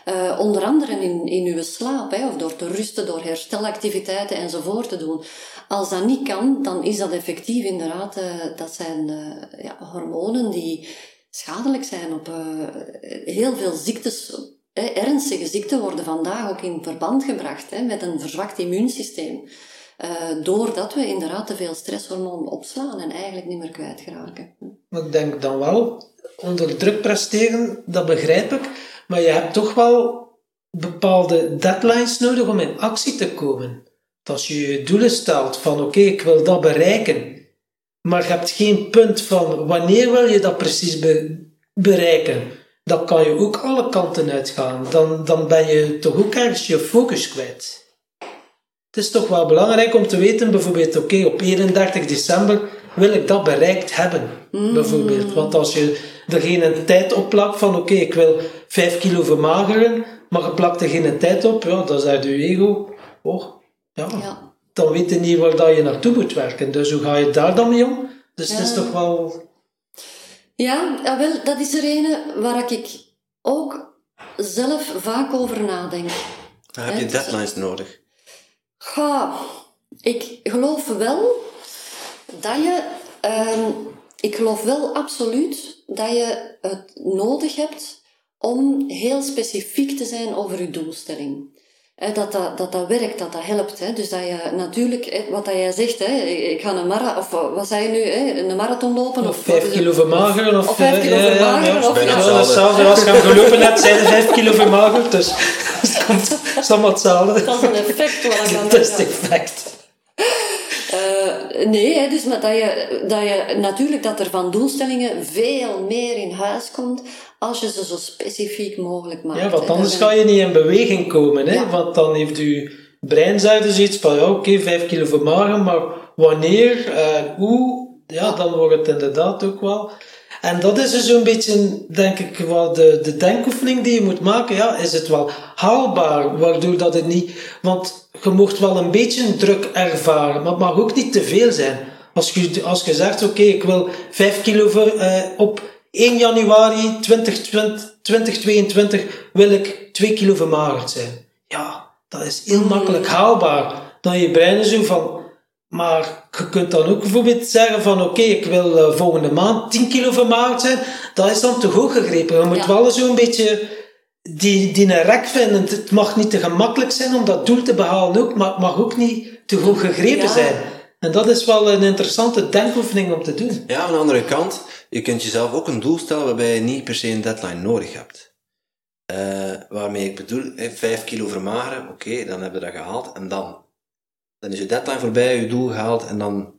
Uh, onder andere in, in uw slaap, hè, of door te rusten, door herstelactiviteiten enzovoort te doen. Als dat niet kan, dan is dat effectief inderdaad, uh, dat zijn uh, ja, hormonen die schadelijk zijn op uh, heel veel ziektes hè, ernstige ziekten worden vandaag ook in verband gebracht hè, met een verzwakt immuunsysteem. Uh, doordat we inderdaad te veel stresshormoon opslaan en eigenlijk niet meer kwijtraken. Ik denk dan wel, onder druk presteren, dat begrijp ik, maar je hebt toch wel bepaalde deadlines nodig om in actie te komen. Als je je doelen stelt van oké, ik wil dat bereiken, maar je hebt geen punt van wanneer wil je dat precies bereiken, dan kan je ook alle kanten uitgaan. Dan, dan ben je toch ook ergens je focus kwijt. Het is toch wel belangrijk om te weten, bijvoorbeeld, oké, op 31 december wil ik dat bereikt hebben, mm. bijvoorbeeld. Want als je er geen tijd op plakt van, oké, ik wil 5 kilo vermageren, maar je plakt er geen tijd op, ja, dan zegt je ego, oh, ja, ja, dan weet je niet waar dat je naartoe moet werken. Dus hoe ga je daar dan mee om? Dus het is toch wel... Ja, ja wel, dat is er een waar ik ook zelf vaak over nadenk. Dan heb je deadlines nodig. Ga, ik geloof wel dat je... Ehm, ik geloof wel absoluut dat je het nodig hebt om heel specifiek te zijn over je doelstelling. Dat dat, dat dat werkt, dat dat helpt. Hè. Dus dat je natuurlijk, wat dat jij zegt, hè, ik ga een marathon, of wat zei je nu, hè, een marathon lopen. Of, vijf kilo vermageren. Of, of vijf kilo ja, vermageren. Ja, of, ja, ja, hetzelfde. Als je gelopen hebt, zijn er vijf kilo vermagerd. Dus [laughs] het is allemaal hetzelfde. Dat is een effect wat [laughs] Dat is het effect. Nee, hè, dus maar dat, je, dat je natuurlijk dat er van doelstellingen veel meer in huis komt als je ze zo specifiek mogelijk maakt. Ja, want anders ga je niet in beweging komen. Hè? Want dan heeft je brein dus iets van, ja, oké, okay, vijf kilo vermageren, maar wanneer, uh, hoe, ja, dan wordt het inderdaad ook wel... En dat is dus een beetje, denk ik, wat de, de denkoefening die je moet maken. Ja, is het wel haalbaar, waardoor dat het niet... Want je mocht wel een beetje druk ervaren, maar het mag ook niet te veel zijn. Als je, als je zegt, oké, ik wil 5 kilo voor, uh, op 1 januari 2020, 2022 wil ik 2 kilo vermagerd zijn. Ja, dat is heel makkelijk haalbaar. Dan je brein is zo van, maar je kunt dan ook bijvoorbeeld zeggen van oké, ik wil uh, volgende maand 10 kilo vermagerd zijn. Dat is dan te hoog gegrepen. Je moet ja. wel zo'n beetje die, die een rek vinden. Het mag niet te gemakkelijk zijn om dat doel te behalen ook, maar het mag ook niet te hoog gegrepen ja. zijn. En dat is wel een interessante denkoefening om te doen. Ja, aan de andere kant, je kunt jezelf ook een doel stellen waarbij je niet per se een deadline nodig hebt. Uh, waarmee ik bedoel, 5 kilo vermageren, oké, dan hebben we dat gehaald. En dan? Dan is je deadline voorbij, je doel gehaald en dan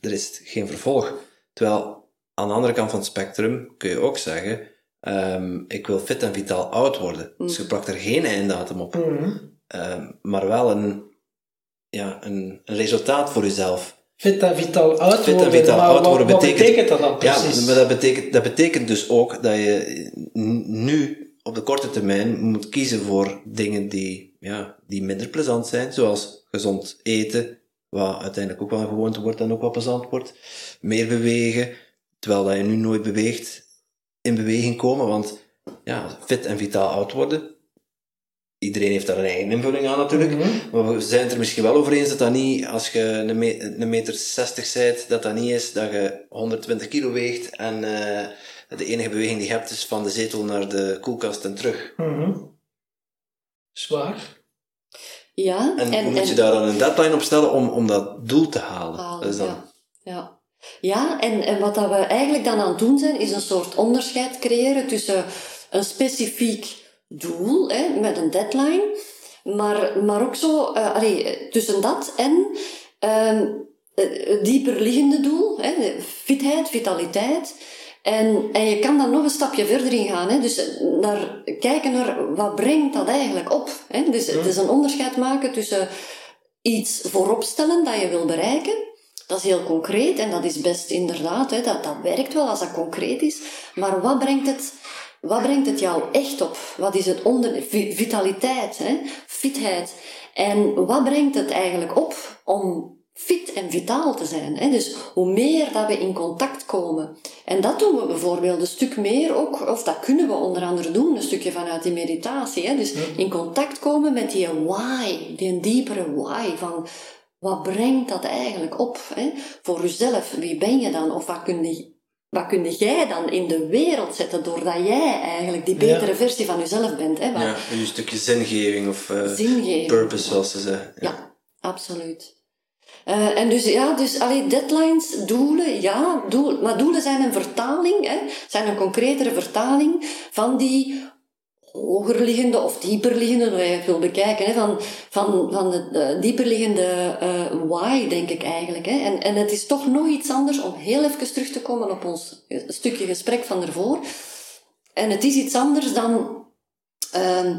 er is geen vervolg. Terwijl aan de andere kant van het spectrum kun je ook zeggen, um, ik wil fit en vitaal oud worden. Mm. Dus je plakt er geen einddatum op. Mm. Um, maar wel een, ja, een, een resultaat voor jezelf. Fit en vitaal oud Fit en vitaal maar oud worden wat, betekent, betekent dat dan precies? Ja, maar dat betekent, dat betekent dus ook dat je nu op de korte termijn moet kiezen voor dingen die, ja, die minder plezant zijn, zoals gezond eten, wat uiteindelijk ook wel een gewoonte wordt en ook wel plezant wordt. Meer bewegen, terwijl dat je nu nooit beweegt, in beweging komen, want ja, fit en vitaal oud worden, iedereen heeft daar een eigen invulling aan natuurlijk. Mhm. Maar we zijn het er misschien wel over eens dat dat niet, als je een, me een meter 60 bent, dat dat niet is dat je 120 kilo weegt en uh, de enige beweging die je hebt is van de zetel naar de koelkast en terug. Mm Zwaar. Ja. En, en moet je daar dan een deadline op stellen om, om dat doel te halen? halen dat is dan... ja. ja. Ja, en, en wat dat we eigenlijk dan aan het doen zijn, is een soort onderscheid creëren tussen een specifiek doel, hè, met een deadline. Maar, maar ook zo, uh, allee, tussen dat en het dieperliggende doel, hè, fitheid, vitaliteit. En, en je kan dan nog een stapje verder in gaan. Hè? Dus naar, kijken naar wat brengt dat eigenlijk op. Hè? Dus het is een onderscheid maken tussen iets vooropstellen dat je wil bereiken. Dat is heel concreet en dat is best inderdaad, hè, dat, dat werkt wel als dat concreet is. Maar wat brengt het wat brengt het jou echt op? Wat is het onder... Vitaliteit, hè? fitheid. En wat brengt het eigenlijk op om fit en vitaal te zijn? Hè? Dus hoe meer dat we in contact komen. En dat doen we bijvoorbeeld een stuk meer ook, of dat kunnen we onder andere doen, een stukje vanuit die meditatie. Hè? Dus in contact komen met die why, die diepere why van... Wat brengt dat eigenlijk op? Hè? Voor jezelf, wie ben je dan? Of wat kun je wat kun jij dan in de wereld zetten doordat jij eigenlijk die betere versie van jezelf bent? Hè? Wat- Ja, een stukje zingeving of eh, Zingeving. purpose, zoals ze zeggen. Ja, absoluut. Eh, en dus ja, dus allee, deadlines, doelen, ja, doel, maar doelen zijn een vertaling, hè, zijn een concretere vertaling van die hogerliggende of dieperliggende, hoe je het wil bekijken, hè, van, van, van de eh, dieperliggende eh, why, denk ik eigenlijk. Hè. En, en het is toch nog iets anders om heel even terug te komen op ons stukje gesprek van ervoor. En het is iets anders dan ehm,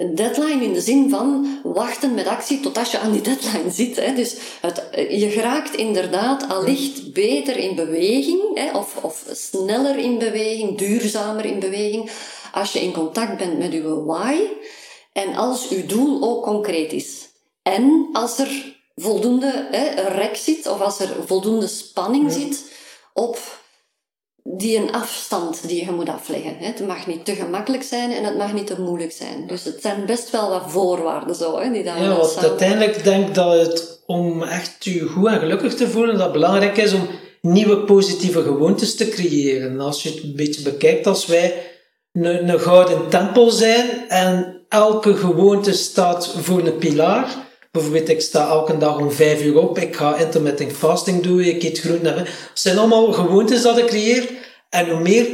een deadline in de zin van wachten met actie tot als je aan die deadline zit. Hè. Dus het, je geraakt inderdaad allicht beter in beweging, hè, of, of sneller in beweging, duurzamer in beweging, als je in contact bent met je why en als je doel ook concreet is. En als er voldoende hè, rek zit, of als er voldoende spanning zit op die een afstand die je moet afleggen. hè. Het mag niet te gemakkelijk zijn en het mag niet te moeilijk zijn. Dus het zijn best wel wat voorwaarden zo, hè, die Ja, want samen- uiteindelijk denk ik dat het om echt je goed en gelukkig te voelen, dat belangrijk is om nieuwe positieve gewoontes te creëren. En Als je het een beetje bekijkt als wij een, een gouden tempel zijn en elke gewoonte staat voor een pilaar. Bijvoorbeeld, ik sta elke dag om vijf uur op, ik ga intermittent fasting doen, ik eet groenten. en- Het zijn allemaal gewoontes dat ik creëer. En hoe meer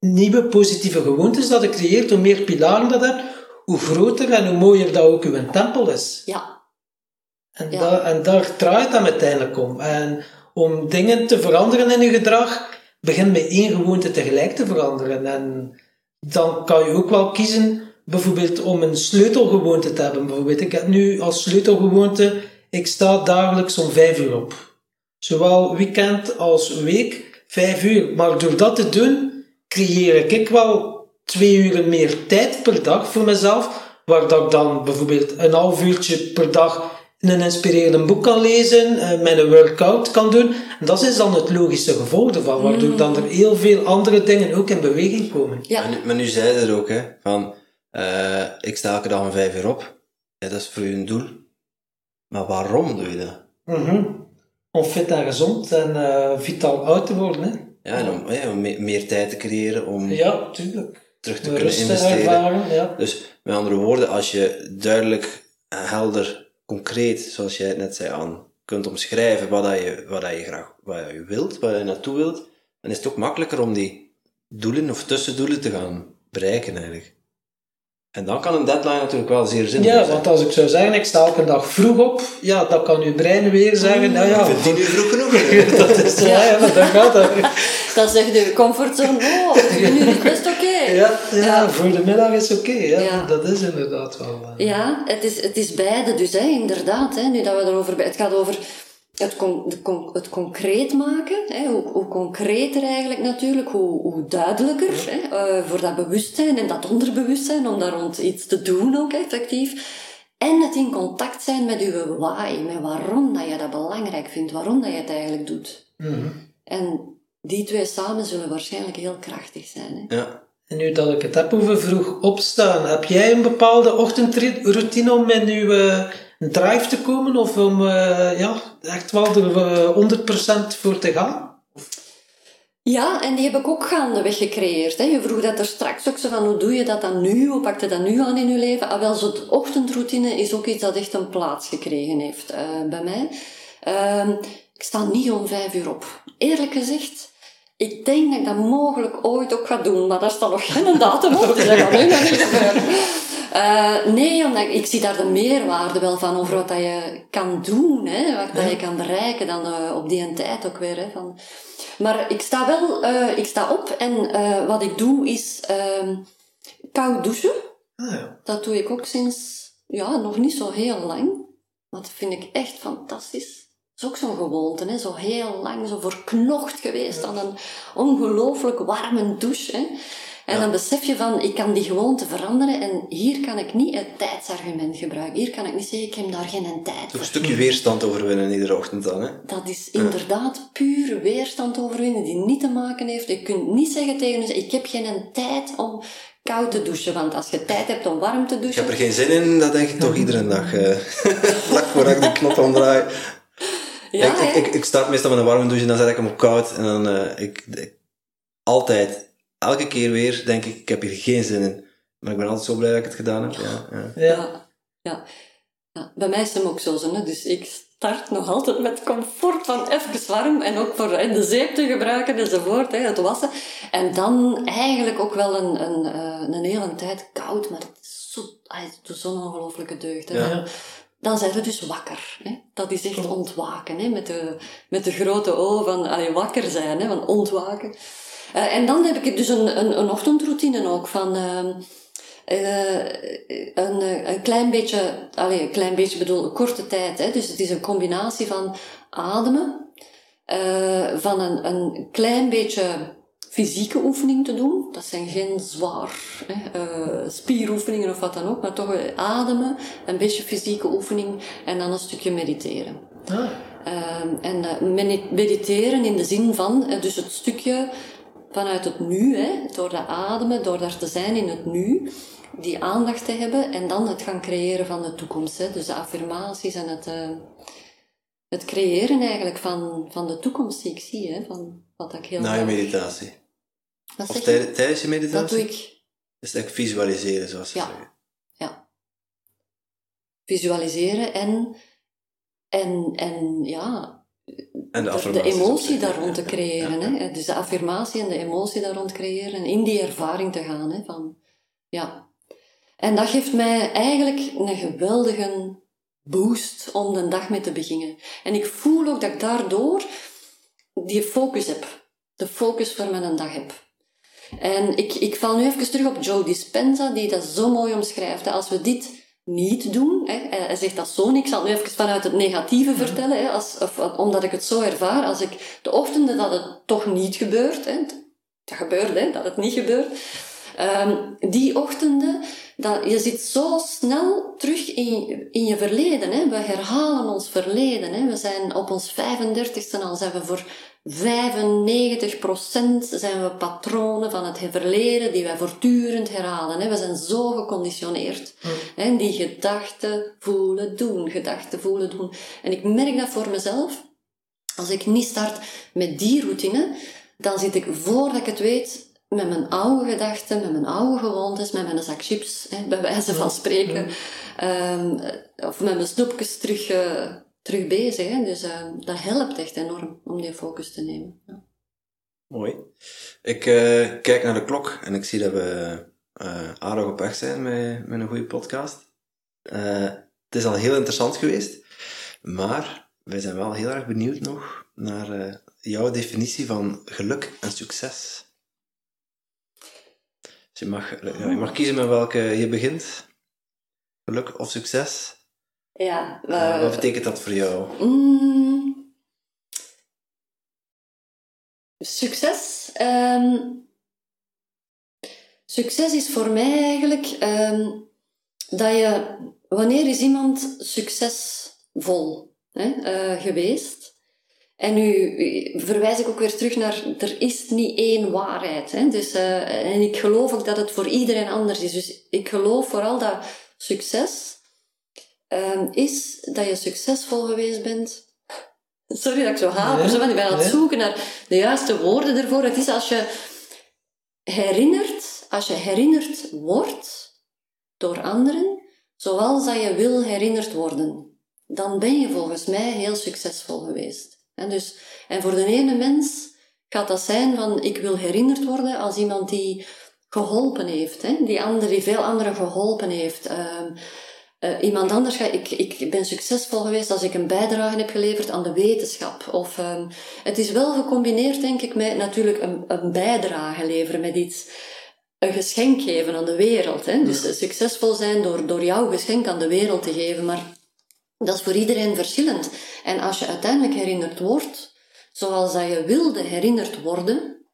nieuwe positieve gewoontes dat ik creëer, hoe meer pilaren dat heb, hoe groter en hoe mooier dat ook uw tempel is. Ja, En, Ja. daar, en daar draait het uiteindelijk om. En om dingen te veranderen in je gedrag, begin met één gewoonte tegelijk te veranderen. En dan kan je ook wel kiezen, bijvoorbeeld om een sleutelgewoonte te hebben. Bijvoorbeeld, ik heb nu als sleutelgewoonte, ik sta dagelijks om vijf uur op. Zowel weekend als week, vijf uur. Maar door dat te doen, creëer ik wel twee uur meer tijd per dag voor mezelf, waar dat ik dan bijvoorbeeld een half uurtje per dag een inspirerend boek kan lezen, eh, een workout kan doen. En dat is dan het logische gevolg ervan, waardoor dan er heel veel andere dingen ook in beweging komen. ja. Maar, nu, maar nu zei je er ook, hè, van, eh, ik sta elke dag om vijf uur op. Ja, dat is voor je een doel. Maar waarom doe je dat? Mhm. Om fit en gezond en eh, vitaal oud te worden. Hè? Ja, en om, ja, om meer tijd te creëren, om Ja, tuurlijk. terug te kunnen investeren. ervaren, ja. Dus met andere woorden, als je duidelijk, helder, concreet, zoals jij het net zei, aan kunt omschrijven wat, dat je, wat dat je graag wat je wilt, waar je naartoe wilt, dan is het ook makkelijker om die doelen of tussendoelen te gaan bereiken eigenlijk. En dan kan een deadline natuurlijk wel zeer zinvol Ja, zijn. want als ik zou zeggen, ik sta elke dag vroeg op, ja, dan kan uw brein weer zeggen, nou ja, Ik vind tien uur vroeg genoeg. [laughs] dat is, ja, ja, maar dan gaat [laughs] dat. Dan zegt de comfortzone, oh, tien uur is best oké. Ja, ja, Ja. voor de middag is oké, ja. Ja. dat is inderdaad wel. eh. Ja, het is, het is beide dus, hè, inderdaad. Hè, nu dat we erover... Het gaat over het, con, de con- het concreet maken. Hè, hoe, hoe concreter eigenlijk natuurlijk, hoe, hoe duidelijker. Hè, eh, voor dat bewustzijn en dat onderbewustzijn, om daar rond iets te doen ook effectief. En het in contact zijn met je why, met waarom dat je dat belangrijk vindt, waarom dat je het eigenlijk doet. Mhm. En die twee samen zullen waarschijnlijk heel krachtig zijn. Hè. Ja. En nu dat ik het heb over vroeg opstaan, heb jij een bepaalde ochtendroutine om in uw eh, drive te komen? Of om eh, ja, echt wel er eh, 100% voor te gaan? Ja, en die heb ik ook gaandeweg gecreëerd. Hè. Je vroeg dat er straks ook zo van, hoe doe je dat dan nu? Hoe pak je dat nu aan in je leven? Ah, wel, zo de ochtendroutine is ook iets dat echt een plaats gekregen heeft eh, bij mij. Ehm, ik sta niet om vijf uur op. Eerlijk gezegd, ik denk dat ik dat mogelijk ooit ook ga doen, maar daar staat nog geen datum op. Dus dat gaat nu nog niet gebeuren. [laughs] Eh, nee, omdat ik, ik zie daar de meerwaarde wel van over wat dat je kan doen, hè, wat dat je kan bereiken dan eh, op die tijd ook weer. Hè, van. Maar ik sta wel, eh, ik sta op en wat ik doe is ehm koud douchen. Ah, ja. Dat doe ik ook sinds, ja, nog niet zo heel lang. Maar dat vind ik echt fantastisch. Dat is ook zo'n gewoonte, hè? zo heel lang, zo verknocht geweest aan een ongelooflijk warme douche. Hè? En dan besef je van, ik kan die gewoonte veranderen en hier kan ik niet het tijdsargument gebruiken. Hier kan ik niet zeggen, ik heb daar geen tijd voor. een stukje weerstand overwinnen iedere ochtend dan, hè? Dat is inderdaad puur weerstand overwinnen die niet te maken heeft. Je kunt niet zeggen tegen jezelf, ik heb geen tijd om koud te douchen. Want als je tijd hebt om warm te Ik douchen... heb er geen zin in, dat denk ik toch iedere dag. eh [laughs] vlak voordat ik de knop omdraai. Ja, ik, ik, ik, ik start meestal met een warme douche en dan zet ik hem op koud. En dan, eh ik, ik altijd, elke keer weer, denk ik, ik heb hier geen zin in. Maar ik ben altijd zo blij dat ik het gedaan heb. Ja, ja. Ja. Ja. Bij mij is het ook zo, zo, hè. dus ik start nog altijd met comfort van even warm en ook voor de zeep te gebruiken enzovoort, hè, het wassen. En dan eigenlijk ook wel een, een, eh, een hele tijd koud, maar het is zo, ah, het doet zo'n ongelofelijke deugd. Hè. Ja. Dan zijn we dus wakker. Hè. Dat is echt ontwaken, hè, met, de, met de grote O van allee, wakker zijn, hè, van ontwaken. Eh, en dan heb ik dus een, een, een ochtendroutine ook van... ehm, eh, een, eh, een klein beetje, allee, een klein beetje bedoel, een korte tijd. Hè? Dus het is een combinatie van ademen, van een, een klein beetje fysieke oefening te doen. Dat zijn geen zwaar hè, spieroefeningen of wat dan ook, maar toch ademen, een beetje fysieke oefening en dan een stukje mediteren. Ah, Ehm, en mediteren in de zin van, dus het stukje vanuit het nu, hè, door te ademen, door daar te zijn in het nu, die aandacht te hebben en dan het gaan creëren van de toekomst. Hè, dus de affirmaties en het, eh, het creëren eigenlijk van, van de toekomst die ik zie, hè, van wat ik heel Na je meditatie. Wat Of je? tijdens je meditatie? Dat doe ik, Dus eigenlijk visualiseren, zoals ze Ja. zeggen. ja. Visualiseren en, en, en ja, En de emotie daar rond te creëren. ja, ja. Hè? Dus de affirmatie en de emotie daar rond creëren en in die ervaring te gaan. Hè? Van, ja. En dat geeft mij eigenlijk een geweldige boost om de dag mee te beginnen. En ik voel ook dat ik daardoor die focus heb. De focus voor mijn dag heb. En ik, ik val nu even terug op Joe Dispenza, die dat zo mooi omschrijft. Als we dit niet doen, hè, hij hij zegt dat zo niet, ik zal het nu even vanuit het negatieve vertellen, hè, als, of, omdat ik het zo ervaar, als ik de ochtenden dat het toch niet gebeurt, hè, dat gebeurt, hè, dat het niet gebeurt, Ehm, die ochtenden, dat, je zit zo snel terug in, in je verleden. Hè? We herhalen ons verleden. Hè? We zijn op ons 35ste al, zijn we voor 95% zijn we patronen van het verleden die wij voortdurend herhalen. We zijn zo geconditioneerd. Hè? Die gedachten voelen doen, gedachten voelen doen. En ik merk dat voor mezelf. Als ik niet start met die routine, dan zit ik voordat ik het weet met mijn oude gedachten, met mijn oude gewoontes, met mijn zak chips, bij wijze van spreken. Ehm, of met mijn snoepjes terug, eh, terug bezig. Hè. Dus ehm, dat helpt echt enorm om die focus te nemen. Ja. Mooi. Ik eh, kijk naar de klok en ik zie dat we eh aardig op weg zijn met, met een goede podcast. Eh, het is al heel interessant geweest, maar wij zijn wel heel erg benieuwd nog naar eh, jouw definitie van geluk en succes. Dus je mag, je mag kiezen met welke je begint. Geluk of succes. Ja, wat betekent dat voor jou? Mm, succes. ehm, succes is voor mij eigenlijk ehm, dat je, wanneer is iemand succesvol hè, eh, geweest? En nu verwijs ik ook weer terug naar, er is niet één waarheid. Hè? Dus, eh, en ik geloof ook dat het voor iedereen anders is. Dus ik geloof vooral dat succes ehm, is dat je succesvol geweest bent. Sorry dat ik zo haper, Nee, want ik ben aan het nee. zoeken naar de juiste woorden ervoor. Het is als je herinnert, als je herinnerd wordt door anderen, zoals dat je wil herinnerd worden, dan ben je volgens mij heel succesvol geweest. En, dus, en voor de ene mens gaat dat zijn van ik wil herinnerd worden als iemand die geholpen heeft, hè? die, andere, die veel anderen geholpen heeft. Ehm, eh, iemand anders gaat, ik, ik ben succesvol geweest als ik een bijdrage heb geleverd aan de wetenschap. Of, ehm, het is wel gecombineerd, denk ik, met natuurlijk een, een bijdrage leveren met iets, een geschenk geven aan de wereld. Hè? Dus succesvol zijn door, door jouw geschenk aan de wereld te geven. Maar dat is voor iedereen verschillend. En als je uiteindelijk herinnerd wordt, zoals dat je wilde herinnerd worden,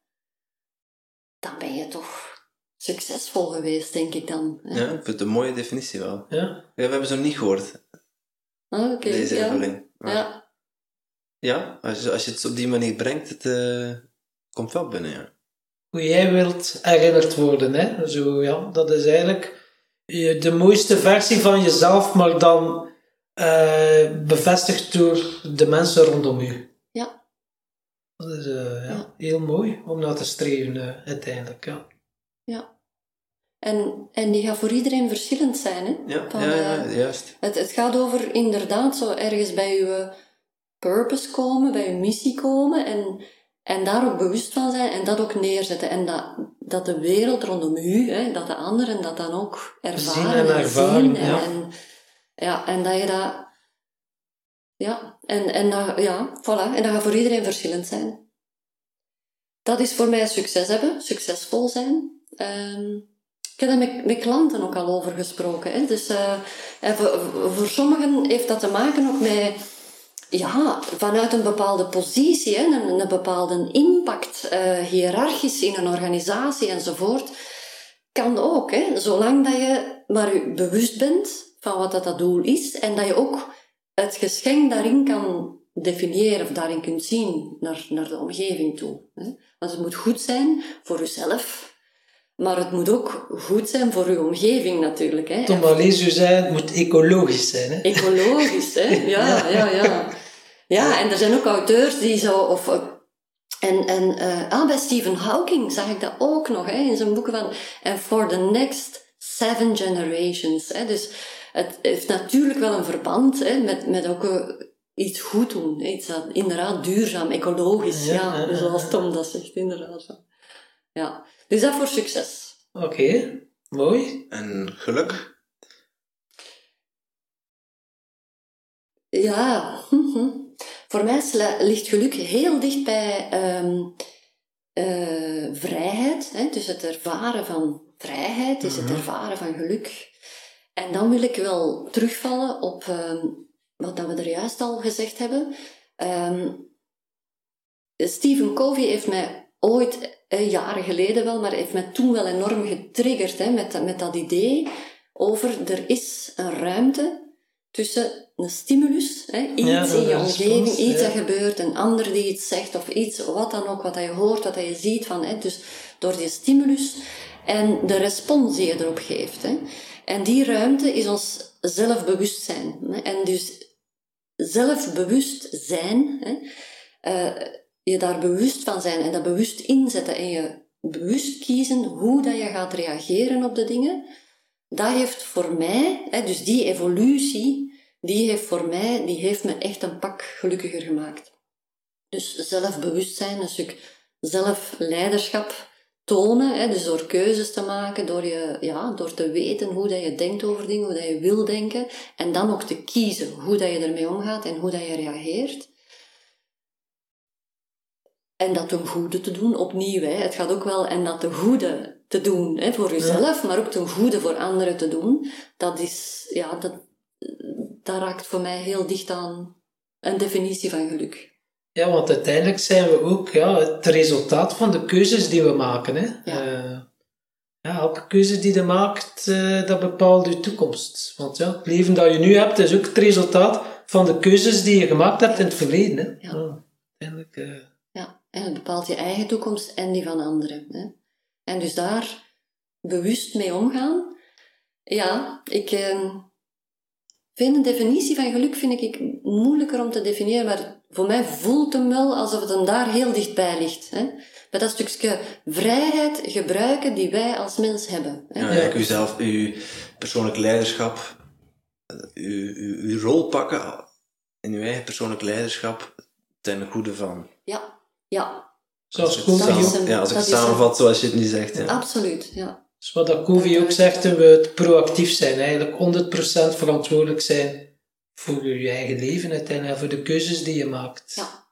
dan ben je toch succesvol geweest, denk ik dan. Ja, ik vind het een mooie definitie wel. Ja. Ja, we hebben ze nog niet gehoord, Ah, Oké, deze ja. Maar Ja. ja, als, je, als je het op die manier brengt, het eh, komt wel binnen, ja. Hoe jij wilt herinnerd worden. Hè? Zo, ja, dat is eigenlijk je- de mooiste versie van jezelf, maar dan eh, bevestigd door de mensen rondom je. Ja. Dat is, eh, ja. Ja. heel mooi om naar te streven eh, uiteindelijk. Ja. Ja. En, en die gaat voor iedereen verschillend zijn. Hè? Ja, Van, ja, ja, eh, juist. Het, het gaat over inderdaad zo ergens bij je purpose komen, bij je missie komen en, en daar ook bewust van zijn en dat ook neerzetten. En dat, dat de wereld rondom u, hè, dat de anderen dat dan ook ervaren Zien en ervaren, zien. En, ja. en, ja, en dat je dat... Ja, en, en dat, ja, voilà. En dat gaat voor iedereen verschillend zijn. Dat is voor mij succes hebben, succesvol zijn. Ehm, ik heb daar met, klanten ook al over gesproken. Hè. Dus, eh, voor, voor sommigen heeft dat te maken ook met ja, vanuit een bepaalde positie, hè, een, bepaalde impact, eh, hiërarchisch in een organisatie enzovoort, kan ook. Hè, zolang dat je maar bewust bent van wat dat, dat doel is en dat je ook het geschenk daarin kan definiëren of daarin kunt zien naar, naar de omgeving toe. Hè. Want het moet goed zijn voor jezelf, maar het moet ook goed zijn voor je omgeving natuurlijk. Hè. Tom u zei, het moet ecologisch zijn. Hè? Ecologisch, hè? [laughs] Ja, ja, ja. Ja, en er zijn ook auteurs die zo... Of, eh, en en ah, bij Stephen Hawking zag ik dat ook nog, hè, in zijn boeken van... And for the next seven generations. Hè. Dus het heeft natuurlijk wel een verband hè, met, met ook eh, iets goed doen. hè. Iets dat inderdaad duurzaam, ecologisch, Ja, ja. ja, ja, zoals Tom dat zegt, inderdaad. ja. Dus dat voor succes. Oké, mooi. En geluk? Ja, mhm. [laughs] voor mij ligt geluk heel dicht bij ehm, eh, vrijheid. Hè? Dus het ervaren van vrijheid is het ervaren van geluk. En dan wil ik wel terugvallen op ehm, wat dat we er juist al gezegd hebben. Ehm, Stephen Covey heeft mij ooit, eh, jaren geleden wel, maar heeft mij toen wel enorm getriggerd hè, met, dat- met dat idee over er is een ruimte tussen een stimulus, hè, iets Ja, in je omgeving, iets ja. dat gebeurt, een ander die iets zegt of iets, wat dan ook, wat dat je hoort, wat dat je ziet. Van, hè, dus door die stimulus en de respons die je erop geeft. Hè. En die ruimte is ons zelfbewustzijn. Hè. En dus zelfbewust zijn, hè, eh, je daar bewust van zijn en dat bewust inzetten en je bewust kiezen hoe dat je gaat reageren op de dingen, dat heeft voor mij, hè, dus die evolutie, die heeft voor mij, die heeft me echt een pak gelukkiger gemaakt. Dus zelfbewustzijn, een stuk zelfleiderschap tonen, hè, dus door keuzes te maken, door, je, ja, door te weten hoe dat je denkt over dingen, hoe dat je wil denken, en dan ook te kiezen hoe dat je ermee omgaat en hoe dat je reageert. En dat ten goede te doen, opnieuw. Hè. Het gaat ook wel en dat ten goede te doen hè, voor jezelf, maar ook ten goede voor anderen te doen. Dat is, ja, dat, dat raakt voor mij heel dicht aan een definitie van geluk. Ja, want uiteindelijk zijn we ook ja, het resultaat van de keuzes die we maken. Hè? Ja. Eh, ja, elke keuze die je maakt, eh, dat bepaalt je toekomst. Want ja, het leven dat je nu hebt, is ook het resultaat van de keuzes die je gemaakt hebt in het verleden. Hè? Ja. uiteindelijk, eh, en het bepaalt je eigen toekomst en die van anderen. Hè. En dus daar bewust mee omgaan. Ja, ik eh, vind een definitie van geluk vind ik moeilijker om te definiëren, maar voor mij voelt hem wel alsof het hem daar heel dichtbij ligt. Hè. Bij dat stukje vrijheid gebruiken die wij als mens hebben. Hè. Ja, eigenlijk uzelf, uw persoonlijk leiderschap, uw, uw, uw rol pakken in uw eigen persoonlijk leiderschap ten goede van. Ja, ja, zoals het ook, hem. ja, als ik het samenvat zoals je het nu zegt. Ja. absoluut. Ja. dus wat dat Covey ook zegt, we het proactief zijn. Eigenlijk 100% verantwoordelijk zijn voor je eigen leven uiteindelijk en voor de keuzes die je maakt. Ja.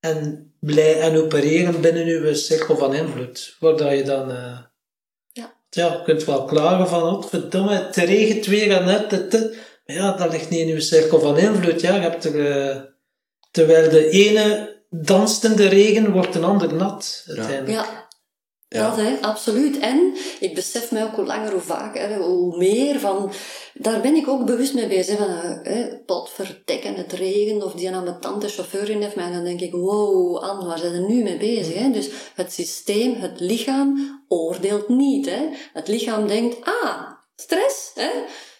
En blij en opereren binnen uw cirkel van invloed. Waar dat je dan... eh, Ja. ja, je kunt wel klagen van, oh, verdomme, het regent weer en net, dit. Maar ja, dat ligt niet in uw cirkel van invloed. Ja, je hebt er, eh, terwijl de ene danst in de regen, wordt een ander nat. Uiteindelijk. Ja, Ja. dat hè, absoluut. En ik besef mij ook hoe langer, hoe vaker, hoe meer van... Daar ben ik ook bewust mee bezig. Van, hè, potverdekken, het regent, of die ambetante chauffeur in heeft mij. En dan denk ik, wow, Anne, waar zijn we nu mee bezig? Hè? Dus het systeem, het lichaam, oordeelt niet. Hè? Het lichaam denkt, ah, stress, hè?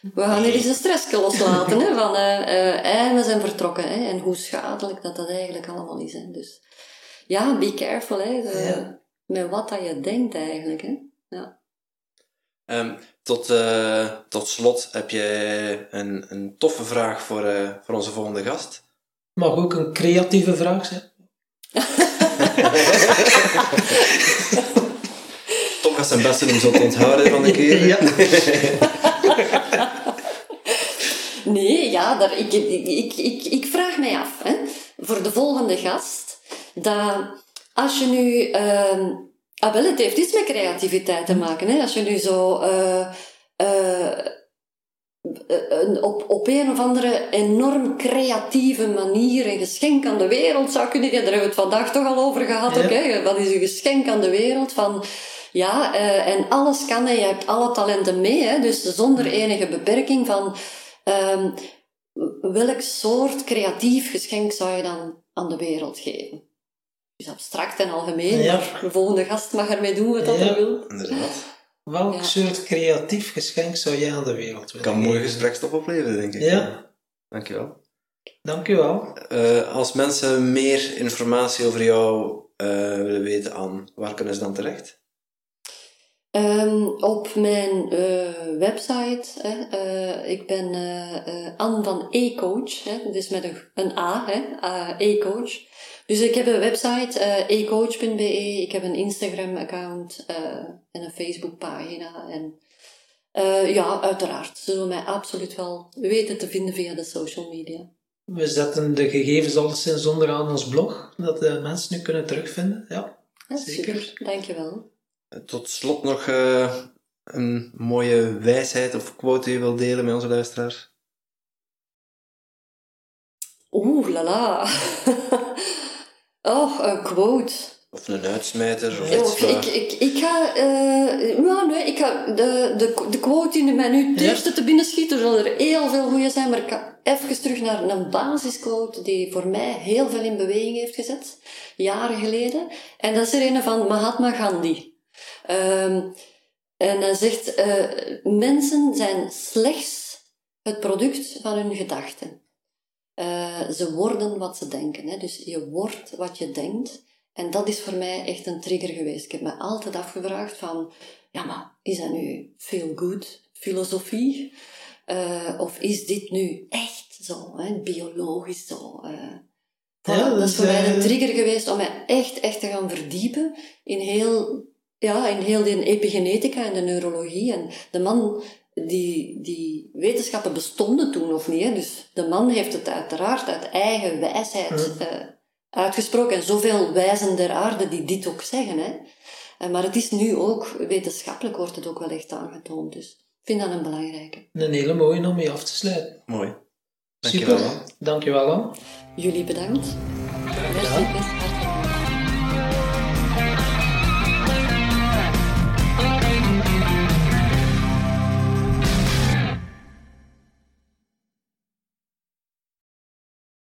We gaan hier eens een stress loslaten, hè? Van, eh, eh, en we zijn vertrokken, hè? En hoe schadelijk dat dat eigenlijk allemaal is, hè? Dus... ja, be careful, hè. de- Ja. Met wat dat je denkt eigenlijk, hè. Ja. Ehm, tot, eh, tot slot heb je een, een toffe vraag voor, eh, voor onze volgende gast. Mag ook een creatieve vraag zijn. [laughs] Tom gaat zijn best doen om zo te onthouden van de keer. Ja. [laughs] Nee, ja, daar, ik, ik, ik, ik, vraag mij af, hè, voor de volgende gast, dat als je nu... ehm ah, wel, het heeft iets met creativiteit te maken, hè. Als je nu zo... eh, eh, een, op, op een of andere enorm creatieve manier een geschenk aan de wereld zou kunnen geven. Daar hebben we het vandaag toch al over gehad. Ja. ook, hè. Wat is een geschenk aan de wereld? Van, ja, eh, en alles kan en je hebt alle talenten mee. Hè, dus zonder enige beperking van... ehm, welk soort creatief geschenk zou je dan aan de wereld geven? Dus abstract en algemeen, Ja. maar de volgende gast mag ermee doen wat dat Ja. hij wil. Inderdaad. Welk Ja. soort creatief geschenk zou jij aan de wereld willen Kan geven? gesprekstop opleveren, denk ik. Ja. Dankjewel. Dank u wel. Eh, als mensen meer informatie over jou eh, willen weten, aan waar kunnen ze dan terecht? Ehm, op mijn eh, website, hè, eh, ik ben eh Anne van E-Coach, hè, dus met een, een A, E-Coach. Dus ik heb een website, ecoach.be, ik heb een Instagram-account en een Facebook-pagina. En ja, uiteraard zullen mij absoluut wel weten te vinden via de social media. We zetten de gegevens alleszins onderaan ons blog, dat de mensen nu kunnen terugvinden. Ja. Ja, Zeker. Super, dankjewel. Tot slot nog eh, een mooie wijsheid of quote die je wilt delen met onze luisteraars. Oeh, lala. [laughs] oh, een quote. Of een uitsmijter, of iets waar- ik, ik, ik ga, eh, ja, nee, ik ga de, de, de quote die mij nu het Ja. eerste te binnen schiet, er zullen er heel veel goede zijn, maar ik ga even terug naar een basisquote die voor mij heel veel in beweging heeft gezet, jaren geleden. En dat is er een van Mahatma Gandhi. Ehm, en hij zegt, eh, mensen zijn slechts het product van hun gedachten. Eh, ze worden wat ze denken. Hè? Dus je wordt wat je denkt. En dat is voor mij echt een trigger geweest. Ik heb me altijd afgevraagd van, ja maar, is dat nu feel good filosofie? Eh, of is dit nu echt zo, hè? biologisch zo? Voilà, Ja, dat is voor mij een trigger geweest om mij echt, echt te gaan verdiepen in heel, ja, in heel de epigenetica en de neurologie. En de man, die, die wetenschappen bestonden toen nog niet. Hè? Dus de man heeft het uiteraard uit eigen wijsheid Mm. eh, uitgesproken. En zoveel wijzen der aarde die dit ook zeggen. Hè? Eh, maar het is nu ook, wetenschappelijk wordt het ook wel echt aangetoond. Dus ik vind dat een belangrijke. Een hele mooie om mee af te sluiten. Mooi. Dankjewel. Super. Dankjewel. Jullie bedankt. Merci.